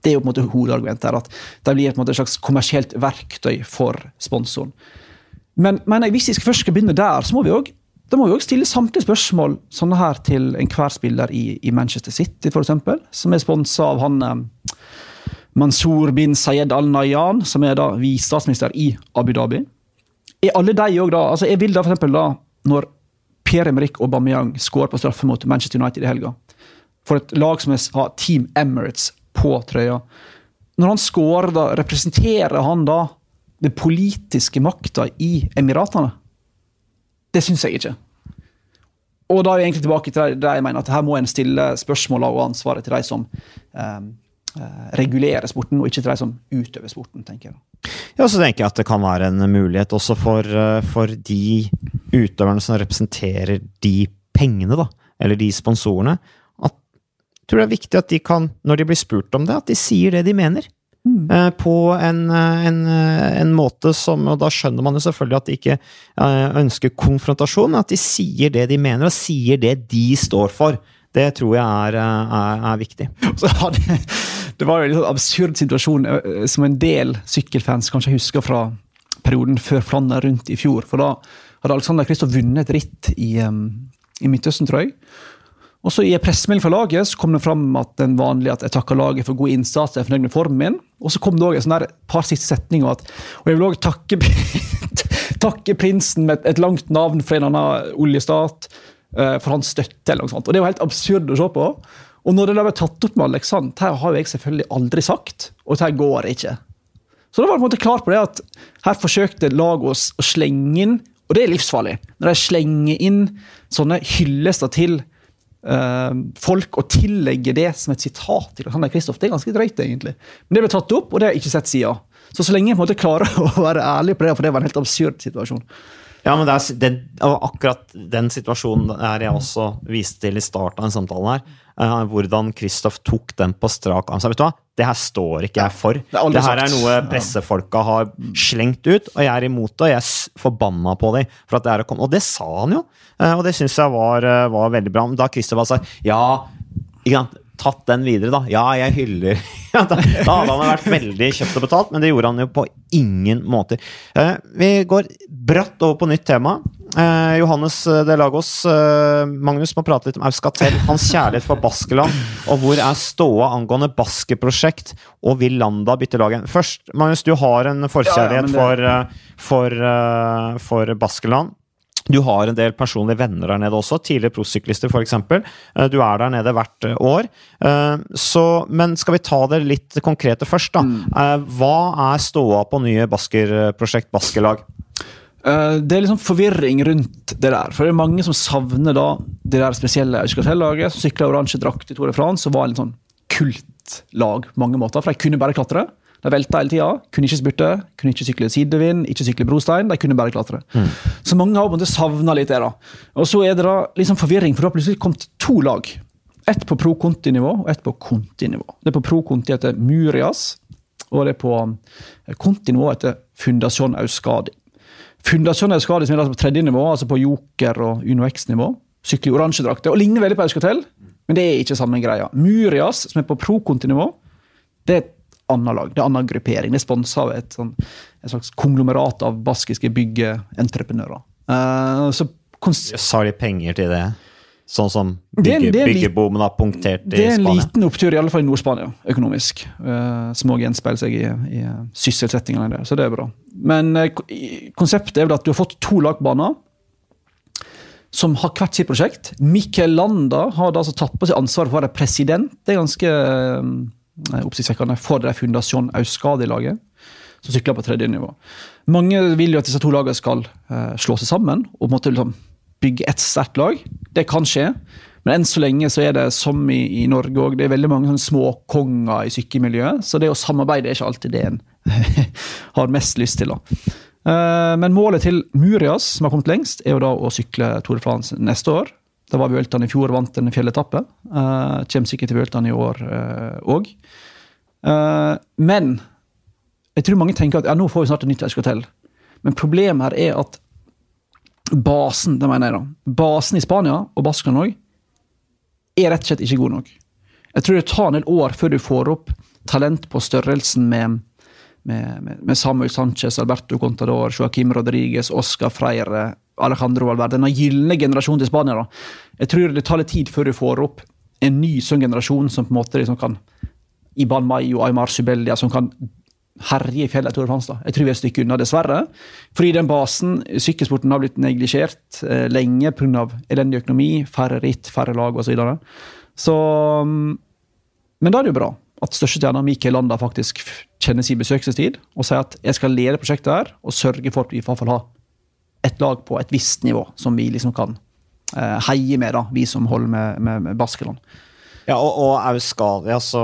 Det er jo på en måte hovedargumentet her, at de blir et slags kommersielt verktøy for sponsoren. Men, men hvis vi først skal begynne der, så må vi vi også stille samtlige spørsmål sånne her til enhver spiller i, i Manchester City, f.eks., som er sponsa av han eh, Mansour bin Sayed al-Nayan, som er da visestatsminister i Abu Dhabi. Er alle de òg da altså Jeg vil da f.eks. da, når Pierre-Emerick Aubameyang skårer på straffe mot Manchester United i helga, for et lag som har Team Emirates på trøya. Når han scorer, da, representerer han da den politiske makta i Emiratene? Det syns jeg ikke. Og da er vi egentlig tilbake til det jeg mener at her må en stille spørsmåla og ansvaret til de som eh, regulerer sporten, og ikke til de som utøver sporten. tenker jeg. Ja, så tenker jeg at det kan være en mulighet også for, eh, for de utøverne som representerer de pengene, da, eller de sponsorene, tror det er viktig at de kan, når de blir spurt om det, at de sier det de mener. Mm. Eh, på en, eh, en, eh, en, måte som Og da skjønner man jo selvfølgelig at de ikke ønsker konfrontasjon, men at de sier det de mener, og sier det de står for. Det tror jeg er, er, er viktig. Det, det, var jo en sånn absurd situasjon som en del sykkelfans kanskje husker fra perioden før Flandern rundt i fjor. For da hadde Alexander Kristoff vunnet et ritt i, um, i Midtøsten, tror jeg. Og så I en pressemelding fra laget så kom det fram at den vanlige at jeg takker laget for god innsats. jeg er fornøyd med formen min. Og så kom det også et par siste setninger. At, og jeg vil også takke, takke prinsen med et, langt navn fra en annen oljestat uh, for hans støtte. eller noe sånt. Og Det var helt absurd å se på. Og når det da ble tatt opp med Alexander, her har jeg selvfølgelig aldri sagt, og det går ikke. Så da var jeg på en måte klar på det at her forsøkte laget å slenge inn, og det er livsfarlig, når de slenger inn sånne hyllester til folk å tillegge det som et sitat til Alexander Kristoff. Det er ganske drøyt, egentlig. Men det ble tatt opp, og det har jeg ikke sett siden. Så så lenge jeg på en måte klarer å være ærlig på det, for det var en helt absurd situasjon. Ja, men det er det, akkurat den situasjonen er jeg også viste til i starten av den samtalen her. Uh, hvordan Kristoff tok den på strak arm. Vet du hva? Det her står ikke jeg for. Det, det her er noe pressefolka har slengt ut, og jeg er imot det. Og jeg er forbanna på dem. For at det er å komme. Og det sa han jo, uh, og det syns jeg var, uh, var, veldig bra. Da Kristoff sa ja, ikke sant? tatt den videre, da. Ja, jeg hyller ja, da, da, hadde han vært veldig kjøpt og betalt, men det gjorde han jo på ingen måter. Eh, vi går bratt over på nytt tema. Eh, Johannes de Lagos, eh, Magnus må prate litt om Euskatel. Hans kjærlighet for Baskeland, og hvor er ståa angående baskeprosjekt? Og vil Landa bytte laget? Først, Magnus, du har en forkjærlighet ja, ja, det... for, for, for, for Baskeland. Du har en del personlige venner der nede også, tidligere prosyklister f.eks. Eh, du er der nede hvert eh, år. Eh, så, men skal vi ta det litt konkrete først, da. Mm. Hva er ståa på nye Basker-prosjekt, Baskelag? Det er liksom forvirring rundt det der. For det er mange som savner da det der spesielle Euskatell-laget som sykla oransje drakt i Tour de France og var en sånn kultlag på mange måter. For de kunne bare klatre. De velta hele tida. Kunne ikke spurte, kunne ikke sykle sidevind, ikke sykle brostein. De kunne bare klatre. Mm. Så mange har på en måte savna litt det. da. Og så er det da liksom forvirring, for det har plutselig kommet to lag. Ett på pro conti-nivå og ett på conti-nivå. Det er på pro conti heter Murias, og det er på conti-nivå heter Fundasjon Auskadi. Fundasjon skade som er på tredje nivå, altså på Joker og Uno X-nivå, sykler i oransje drakter og ligner veldig på Euskatel, men det er ikke samme greia. Murias, som er på pro conti-nivå, det er et annet lag. Det er annen gruppering. Det er sponsa av et, sånn, et, slags konglomerat av baskiske byggeentreprenører. Uh, så Har de penger til det? Sånn som bygge, byggeboomen har punktert i Spania? Det er en Spania. liten opptur, i alle fall i Nord-Spania, økonomisk. Uh, som òg gjenspeiler seg i, i sysselsettingene der, så det er bra. Men uh, konseptet er vel at du har fått to lagbaner som har hvert sitt prosjekt. Mikkel Landa har da altså tatt på seg ansvaret for å være president. Det er ganske Eh, oppsiktsvekkende for det Fundasjon Auskadi-laget, som sykler på tredje nivå. Mange vil jo at disse to lagene skal slå seg sammen og måtte liksom bygge ett sterkt lag. Det kan skje, men enn så lenge så er det som i, i Norge òg. Det er veldig mange sånne småkonger i sykkelmiljøet, så det å samarbeide er ikke alltid det en har mest lyst til. da. Uh, men målet til Murias, som har kommet lengst, er jo da å sykle Tour de France neste år. Da var Vueltaen i fjor, vant en fjelletappe. Uh, kommer sikkert til Vueltaen i år òg. Uh, uh, men jeg tror mange tenker at ja, nå får vi snart et nytt Euskotell. Men problemet her er at basen det mener jeg da, basen i Spania, og Baskan òg, er rett og slett ikke god nok. Jeg tror det tar en del år før du får opp talent på størrelsen med, med, med Samuel Sanchez, Alberto Contador, Joaquim Rodriguez, Oscar Freire, Alejandro Valverde, denne gylne generasjonen til Spania. da. Jeg tror det tar litt tid før du får opp en ny sånn generasjon som på en måte liksom kan Iban Mayo, Aymar Subeldia, som kan herje i fjellet Tour de. Jeg tror vi er et stykke unna, dessverre. Fordi den basen, sykkelsporten, har blitt neglisjert eh, lenge pga. elendig økonomi, færre ritt, færre lag osv. Så, videre. så mm, Men da er det jo bra at størstestjerna Mikael Landa faktisk kjenner sin besøkelsestid og sier at jeg skal lede prosjektet her og sørge for at vi i hvert fall har et lag på et visst nivå som vi liksom kan eh, heie med, da, vi som holder med, med, med Baskeland. Ja, og, og Euskadi, altså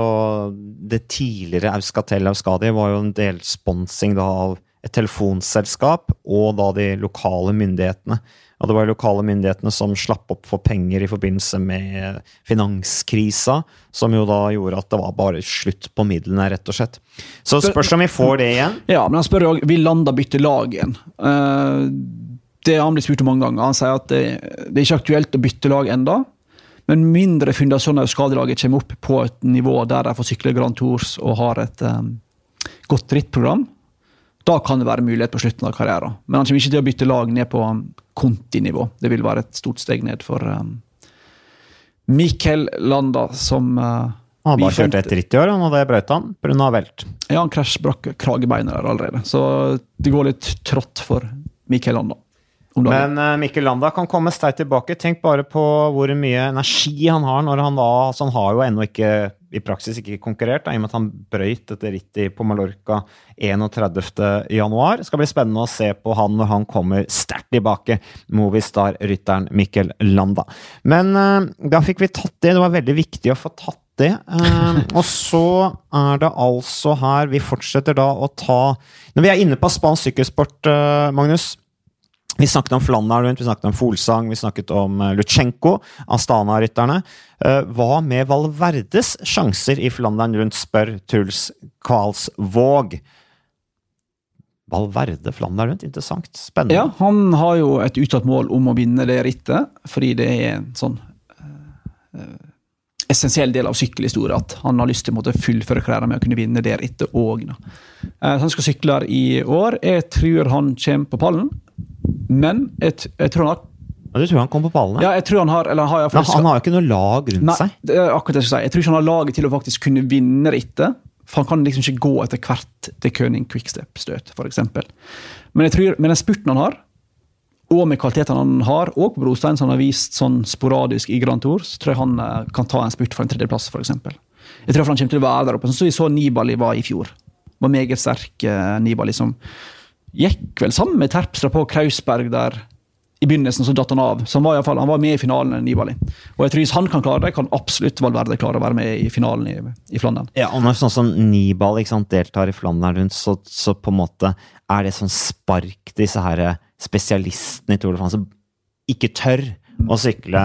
Det tidligere Auskatel Euskadi var jo en del sponsing da, av et telefonselskap og da de lokale myndighetene. Og det var de lokale myndighetene som slapp opp for penger i forbindelse med finanskrisa, som jo da gjorde at det var bare slutt på midlene, rett og slett. Så spørs om vi får det igjen. Ja, men han spør jo vil Landa bytte lag igjen. Uh, det har han blitt spurt om mange ganger. Han sier at det, det er ikke aktuelt å bytte lag enda, men mindre fundasjoner og skadelaget kommer opp på et nivå der de får sykle Grand Tours og har et um, godt rittprogram, da kan det være mulighet på slutten av karrieren. Men han kommer ikke til å bytte lag ned på kontinivå. Det vil være et stort steg ned for, um, Mikkel Landa, som uh, Han har bare kjørt ett ritt i år, han, og det brøt han pga. velt. Ja, han krasjbrakk kragebeinet der allerede. Så det går litt trått for Mikkel Landa. Men uh, Mikkel Landa kan komme sterkt tilbake. Tenk bare på hvor mye energi han har når han da altså Han har jo ennå ikke i praksis ikke konkurrert, da, i og med at han brøyt dette rittet på Mallorca 31.1. Skal bli spennende å se på han når han kommer sterkt tilbake. Movistar-rytteren Mikkel Landa. Men uh, da fikk vi tatt det. Det var veldig viktig å få tatt det. Uh, og så er det altså her Vi fortsetter da å ta Når vi er inne på spansk sykkelsport, uh, Magnus. Vi snakket om Flandern rundt, vi snakket om Folsang, vi snakket om eh, Lutsjenko, Astana-rytterne. Eh, Hva med Valverdes sjanser i Flandern rundt, spør Truls Kvalsvåg. Valverde Flandern rundt, interessant. Spennende. Ja, han har jo et uttalt mål om å vinne det rittet, fordi det er en sånn eh, essensiell del av sykkelhistorie at han har lyst til å fullføre karrieren med å kunne vinne det rittet òg. han skal sykle her i år. Jeg tror han kommer på pallen, men jeg, jeg tror han har Du tror han kom på pallene? Ja, jeg tror han har, eller han har jeg, Men han har jo ikke noe lag rundt Nei, seg. det er akkurat det jeg skal si. Jeg tror ikke han har laget til å faktisk kunne vinne rittet. For han kan liksom ikke gå etter hvert til Køning quickstep-støt, f.eks. Men jeg tror med den spurten han har, og med kvalitetene han har, og på brostein som han har vist sånn sporadisk i Grand Tour, så tror jeg han eh, kan ta en spurt for en tredjeplass, f.eks. Jeg tror han kommer til å være der oppe, sånn som vi så Nibali var i fjor. Var meget sterk eh, Nibali, som gikk vel sammen med Terpstra på Krausberg der i begynnelsen, så datt han av. Så han var, i fall, han var med i finalen, Nibali. Og jeg tror hvis han kan klare det, kan absolutt Valverde klare å være med i finalen i, i Flandern. Ja, og når sånn som Nibali sant, deltar i Flandern rundt, så, så på en måte er det sånn spark disse her spesialistene i Tour de France som ikke tør å sykle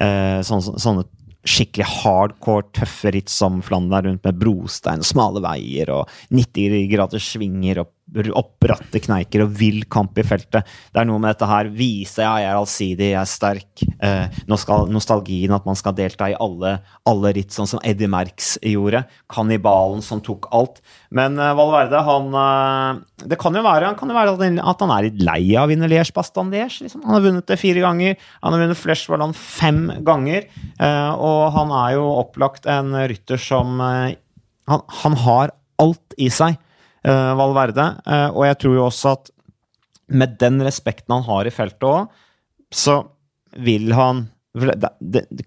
eh, sånne, sånne skikkelig hardcore, tøffe ritt som Flandern rundt med brostein smale veier og 90 graders svinger og opp rattet kneiker og vill kamp i feltet. Det er noe med dette her. Vise ja, jeg er allsidig, jeg er sterk. Eh, nostalgien at man skal delta i alle, alle ritt, sånn som Eddie Merckx gjorde. Kannibalen som tok alt. Men eh, Valverde, han eh, Det kan jo være, kan jo være at, han, at han er litt lei av å vinne Liège-Bastogne-Liège. Liksom. Han har vunnet det fire ganger. Han har vunnet Flesh fem ganger. Eh, og han er jo opplagt en rytter som eh, han, han har alt i seg, Valverde. Eh, og jeg tror jo også at med den respekten han har i feltet òg, så vil han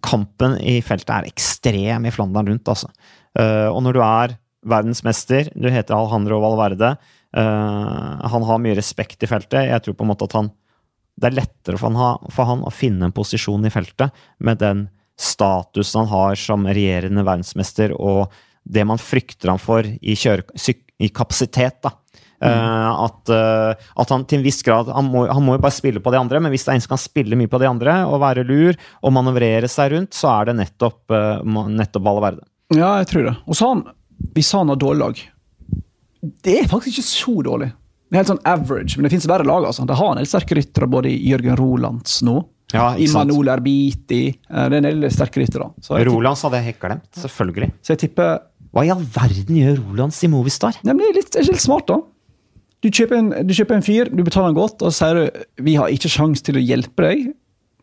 Kampen i feltet er ekstrem i Flandern rundt, altså. Eh, og når du er verdensmester, du heter Alejandro Valverde, eh, han har mye respekt i feltet. Jeg tror på en måte at han Det er lettere for han, for han å finne en posisjon i feltet med den statusen han har som regjerende verdensmester, og det man frykter han for i, i kapasitet. da. Eh, at, eh, at han til en viss grad han må, han må jo bare spille på de andre, men hvis det er en som kan spille mye på de andre og være lur og manøvrere seg rundt, så er det nettopp, uh, nettopp Valverde. Ja, jeg tror det. Og så han, hvis han har dårlig lag Det er faktisk ikke så dårlig. Det er helt sånn average, men det fins verre lag. altså. Det har en del sterke ryttere, både i Jørgen Rolands nå, Ja? Imanol Erbiti Det er en del sterke ryttere. Så, Rolands hadde jeg helt glemt, selvfølgelig. så jeg tipper Hva i all verden gjør Rolands i Movistar? Det er litt, er litt smart, da. Du kjøper, en, du kjøper en fyr, du betaler han godt, og så sier du vi har ikke sjanse til å hjelpe deg,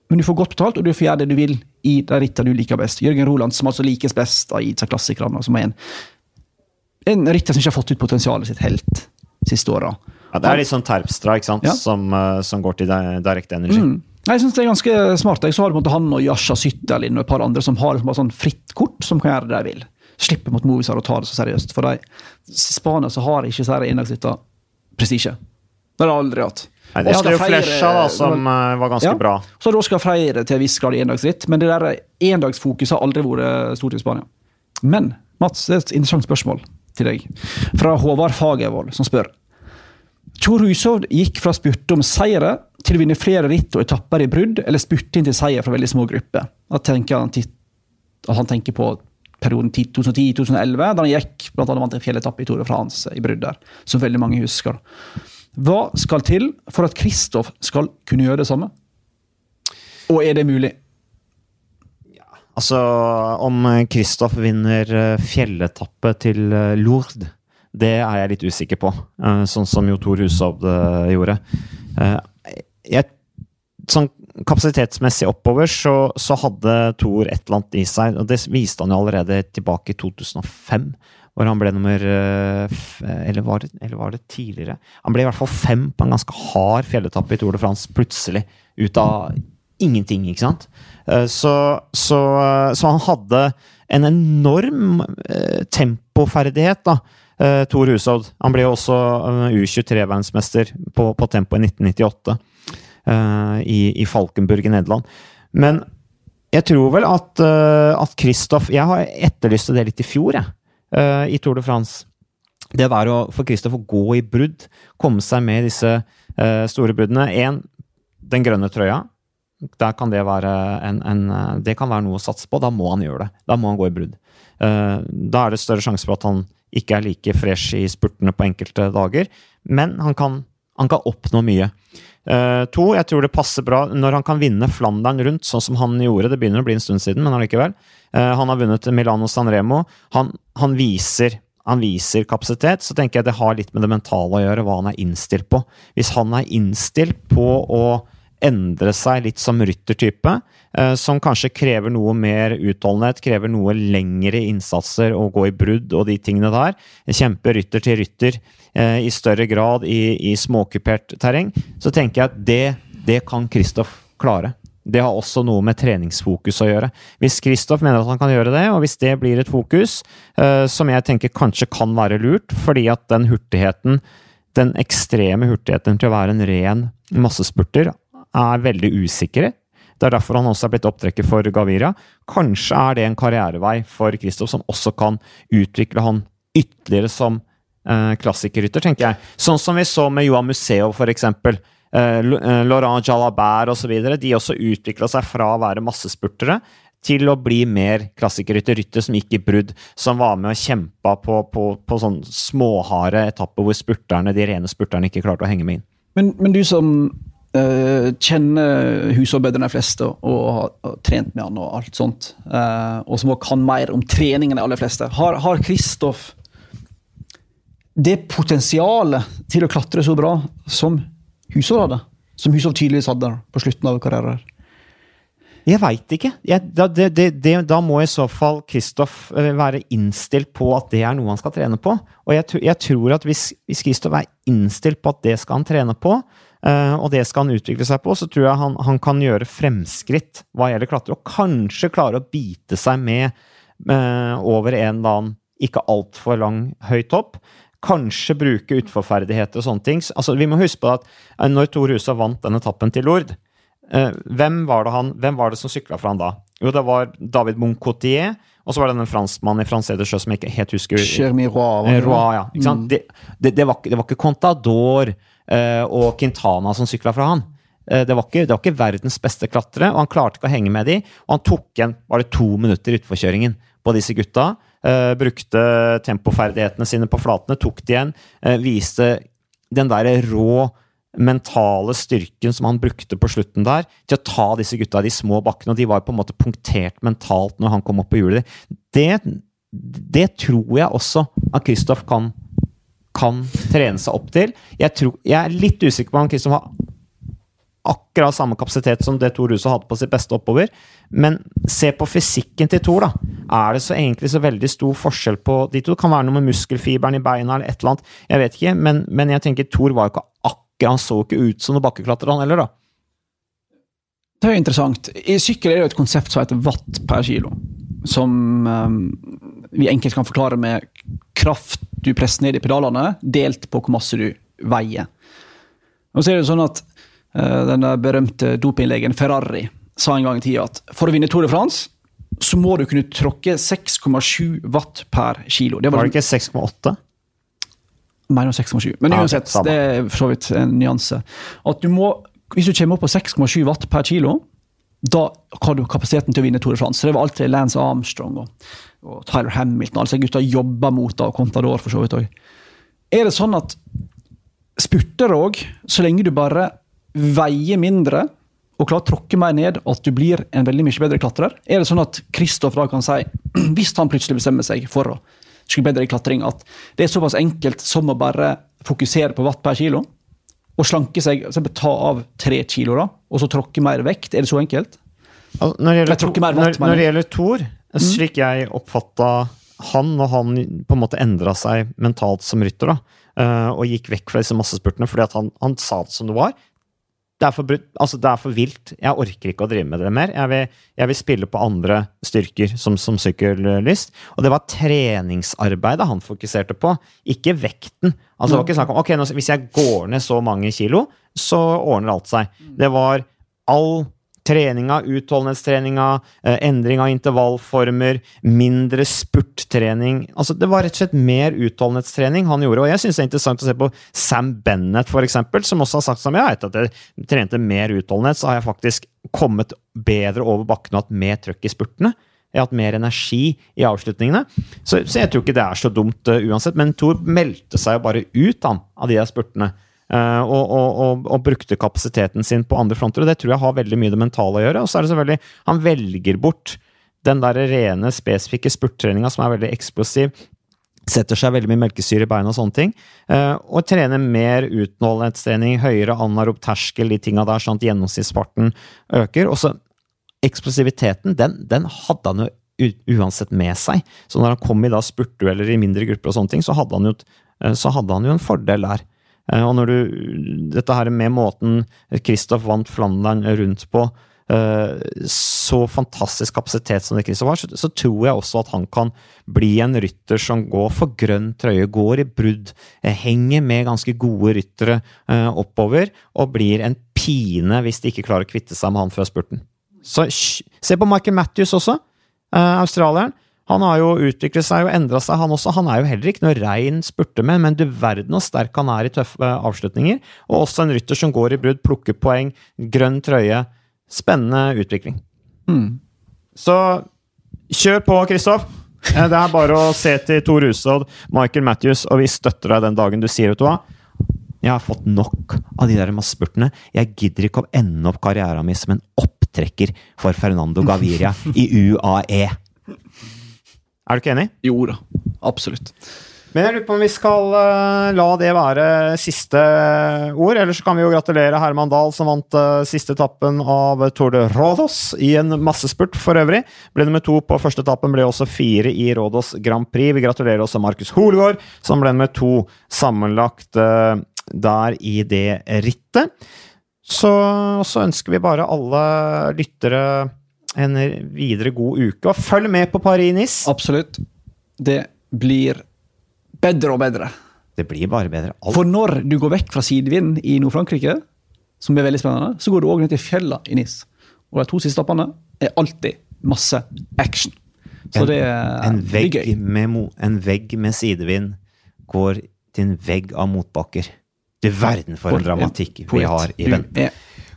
men du får godt betalt, og du får gjøre det du vil i de rittene du liker best. Jørgen Roland, som altså likes best av ITSA klassikerne, som er en, en rytter som ikke har fått ut potensialet sitt helt siste åra. Ja, det er litt sånn Terpstra, ikke sant, Ja. som, eh, som går til direkte energi. Mm. Jeg synes det er ganske smart. Jeg så har du på en måte han og Jasha Sytterlin og et par andre som har liksom bare sånn fritt kort, som kan gjøre det de vil. Slipper mot Movistar å ta det så seriøst. For de, i Spania så har ikke disse endagsrittene prestisje. Det har de aldri hatt. Nei, hadde Oscar jo Flesja, da, som eh, var ganske Ja. bra. Så hadde skal Freire til en viss grad i endagsritt, men det der endagsfokuset har aldri vært stort i Spania. Men Mats, det er et interessant spørsmål til deg. Fra Håvard Fagervold, som spør. Tor Hushovd gikk fra spurte om seire til å vinne flere ritt og etapper i brudd, eller spurte inn til seier fra veldig små grupper. Da tenker han, at han tenker på perioden 2010-2011, da han gikk blant annet vant en fjelletappe i Tour de France i brudd som veldig mange husker. Hva skal til for at Kristoff skal kunne gjøre det samme? Og er det mulig? Ja, Altså, om Kristoff vinner eh, fjelletappe til eh, Lourdes, det er jeg litt usikker på. Eh, Sånn som jo Tor Hushovd gjorde. Jeg, sånn kapasitetsmessig oppover så, så hadde Thor et eller annet i seg, og det viste han jo allerede tilbake i 2005. Hvor han ble nummer eh, eller var, det, eller var det tidligere? Han ble i hvert fall fem på en ganske hard fjelletappe i Tour de France, plutselig. Ut av ingenting, ikke sant? Eh, så, så, så han hadde en enorm tempoferdighet, da. Tor Hushovd. Han ble jo også U23-verdensmester på, på tempo i 1998 uh, i, i, Falkenburg i Nederland. Men jeg tror vel at, uh, at Kristoff Jeg har etterlyst det litt i fjor, jeg, uh, i Tour de France. Det der å, for Kristoff å gå i brudd, komme seg med disse store bruddene. Én, den grønne trøya. Der kan det være en, en, Det kan være noe å satse på. Da må han gjøre det. Da må han gå i brudd. Da er det større sjanse for at han ikke er like fresh i spurtene på enkelte dager. Men han kan, han kan oppnå mye. Uh, to, jeg tror det passer bra når han kan vinne Flandern rundt, sånn som han gjorde. Det begynner å bli en stund siden, men allikevel. Uh, han har vunnet Milano Sanremo. Han, han, viser, han, viser, kapasitet. Så tenker jeg det har litt med det mentale å gjøre, hva han er innstilt på. Hvis han er innstilt på å endre seg litt som ryttertype, som kanskje krever noe mer utholdenhet, krever noe lengre innsatser å gå i brudd og de tingene der. Kjempe rytter til rytter Eh, i større grad i, i småkupert terreng, så tenker jeg at det, det kan Kristoff klare. Det har også noe med treningsfokus å gjøre. Hvis Kristoff mener at han kan gjøre det, og hvis det blir et fokus, uh, som jeg tenker kanskje kan være lurt, fordi at den hurtigheten, den ekstreme hurtigheten til å være en ren massespurter, er veldig usikre. Det er derfor han også er blitt opptrekker for Gaviria. Kanskje er det en karrierevei for Kristoff som også kan utvikle han ytterligere som eh, klassikerrytter, tenker jeg. Sånn som vi så med Johan Museo, eksempel. Eh, eh Laurent Jalabert osv. De også utvikla seg fra å være massespurtere til å bli mer klassikerrytter. Rytter som gikk i brudd, som var med og kjempa på, på, på sånn småharde etapper hvor spurterne, de rene spurterne ikke klarte å henge med inn. Men, men du som kjenner Hushovd bedre enn de fleste og har, trent med han og alt sånt, uh, og som også kan mer om trening enn de aller fleste, har Kristoff det potensialet til å klatre så bra som Hushovd hadde, som Hushovd tydeligvis hadde på slutten av karrieren? Jeg veit ikke. Jeg, da, det, det, da, må i så fall Kristoff eh, være innstilt på at det er noe han skal trene på. Og jeg, jeg tror at hvis, hvis Kristoff er innstilt på at det skal han trene på, og det skal han utvikle seg på, så tror jeg han, han kan gjøre fremskritt hva gjelder klatre, og kanskje klare å bite seg med uh, over en eller annen ikke altfor lang høy topp. Kanskje bruke utforferdigheter og sånne ting. Altså, vi må huske på at eh, når Tor Husa vant den etappen til Lord, eh, hvem, var det han, hvem var det som sykla for han da? Jo, det var David Moncotier, og så var det den franskmannen i Francé de Sjø som jeg ikke helt husker Roy. Eh, ja? Mm. Det, det, det, var, det, var, ikke Contador eh, og Quintana som sykla fra han. Eh, det var, ikke, det var ikke verdens beste klatre, og han klarte ikke å henge med de. Og han tok igjen var det to minutter utforkjøringen på disse gutta. Uh, brukte tempoferdighetene sine på flatene, tok de igjen. Uh, viste den der rå mentale styrken som han brukte på slutten der, til å ta disse gutta i de små bakkene. Og de var på en måte punktert mentalt når han kom opp på hjulet. Det, det tror jeg også at Kristoff kan, kan trene seg opp til. Jeg, tror, jeg er litt usikker på om Kristian har akkurat samme kapasitet som det Tor Huset hadde på sitt beste oppover. Men se på fysikken til Tor, da. Er det så egentlig så veldig stor forskjell på de to? Det kan være noe med muskelfiberen i beina eller et eller annet. Jeg vet ikke, men, men jeg tenker Tor var ikke akkurat Han så ikke ut som noen bakkeklatrer, han heller, da. Det er jo interessant. I sykkel er det jo et konsept som heter watt per kilo. Som um, vi enkelt kan forklare med kraft du presser ned i pedalene, delt på hvor masse du veier. Og så er det sånn at Eh, den berømte dopinglegen Ferrari sa en gang i tida at for å vinne Tour de France så må du kunne tråkke 6,7 watt per kilo. Det var, var det ikke 6,8? Mener 6,7. Men uansett, ja, det er for så vidt en nyanse. At du må, Hvis du kommer opp på 6,7 watt per kilo, da har du kapasiteten til å vinne Tour de France. Så det var alltid Lance Armstrong og, og Tyler Hamilton. Alle gutta jobber mot det, og Contador for så vidt òg. Er det sånn at spurter òg, så lenge du bare veier mindre og klarer å tråkke mer ned, at du blir en veldig mye bedre klatrer? Er det sånn at Kristoff da kan si, hvis han plutselig bestemmer seg for å skulle bedre i klatring, at det er såpass enkelt som å bare fokusere på watt per kilo? Og slanke seg, så ta av tre kilo, da, og så tråkke mer vekt? Er det så enkelt? Altså, når, det gjelder, tror Thor, slik jeg oppfatta han, når han på en måte endra seg mentalt som rytter, da, eh, og gikk vekk fra disse massespurtene fordi han, han sa det som det var det er, for, altså det er for vilt. Jeg orker ikke å drive med det mer. Jeg vil, jeg vil spille på andre styrker som, som sykkellyst. Og det var treningsarbeidet han fokuserte på, ikke vekten. Altså Det var ikke snakk om ok, nå, hvis jeg går ned så mange kilo, så ordner alt seg. Det var all treninga, utholdenhetstreninga, eh, endring av intervallformer, mindre spurttrening. Altså, det var rett og slett mer utholdenhetstrening han gjorde. Og jeg syns det er interessant å se på Sam Bennett, for eksempel, som også har sagt som jeg etter at jeg trente mer utholdenhet, så har jeg faktisk kommet bedre over bakken og hatt mer trøkk i spurtene. Jeg har hatt mer energi i avslutningene. Så, så jeg tror ikke det er så dumt uh, uansett. Men Thor meldte seg jo bare ut han, av de der spurtene. Eh, og, og, og, brukte kapasiteten sin på andre fronter. Og det tror jeg har veldig mye det mentale å gjøre. Og så er det selvfølgelig Han velger bort den der rene, spesifikke spurttreninga som er veldig eksplosiv. Setter seg veldig mye melkesyre i beina og sånne ting. eh, og trener mer utholdenhetstrening, høyere anarob terskel, de tinga der, sånn at gjennomsnittsfarten øker. Og så eksplosiviteten, den, den hadde han jo uansett med seg. Så når han kom i da spurtdueller i mindre grupper og sånne ting, så hadde han jo, eh, hadde han jo en fordel der. Eh, Og når du Dette her med måten Kristoff vant Flandern rundt på, eh, så fantastisk kapasitet som det Kristoff har, så, tror jeg også at han kan bli en rytter som går for grønn trøye, går i brudd, eh, henger med ganske gode ryttere oppover, og blir en pine hvis de ikke klarer å kvitte seg med han før spurten. Så Se på Michael Matthews også, australieren. Han har jo utviklet seg og endra seg, han også. Han er jo heller ikke noe rein spurtemenn, men du verden hvor sterk han er i tøffe eh, avslutninger. Og også en rytter som går i brudd, plukker poeng, grønn trøye. Spennende utvikling. Så kjør på, Kristoff! Eh, Det er bare å se til Tor Husodd, Michael Matthews, og vi støtter deg den dagen du sier, vet du hva. Jeg har fått nok av de der massespurtene. Jeg gidder ikke å ende opp karrieren min som en opptrekker for Fernando Gaviria i UAE. Er du ikke enig? Jo da, absolutt. Men jeg lurer på om vi skal eh, la det være siste ord. Eller så kan vi jo gratulere Herman Dahl, som vant eh, siste etappen av Tour de Rodos i en massespurt for øvrig. Ble nummer to på første etappen, ble også fire i Rodos Grand Prix. Vi gratulerer også Markus Holegård, som ble nummer to sammenlagt eh, der i det rittet. Så, så ønsker vi bare alle lyttere en videre god uke. Og følg med på Paris-Nice! Absolutt. Det blir bedre og bedre. Det blir bare bedre. Alt For når du går vekk fra sidevinden i Nord-Frankrike, som er veldig spennende, så går du òg ned til fjellene i Nis. Og de to siste etappene er alltid masse action. Så En- det er, en vegg, gøy. med, en vegg med sidevind går til en vegg av motbakker. Du verden for en dramatikk vi har i vente.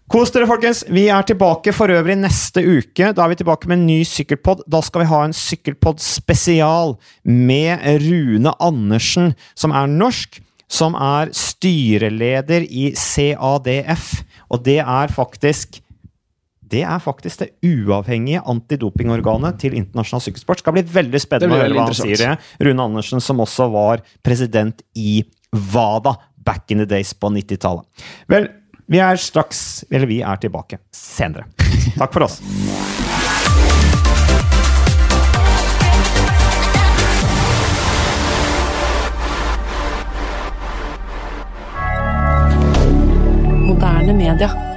Kos dere, folkens! Vi er tilbake for øvrig neste uke. Da er vi tilbake med en ny sykkelpod. Da skal vi ha en sykkelpod spesial med Rune Andersen, som er norsk. Som er styreleder i CADF. Og det er faktisk det er faktisk det uavhengige antidopingorganet til internasjonal sykkelsport. Skal bli veldig spennende å høre hva han sier. Rune Andersen, som også var president i WADA back in the days på 90-tallet. Vel, vi er straks Eller vi er tilbake senere. Takk for oss. Moderne media.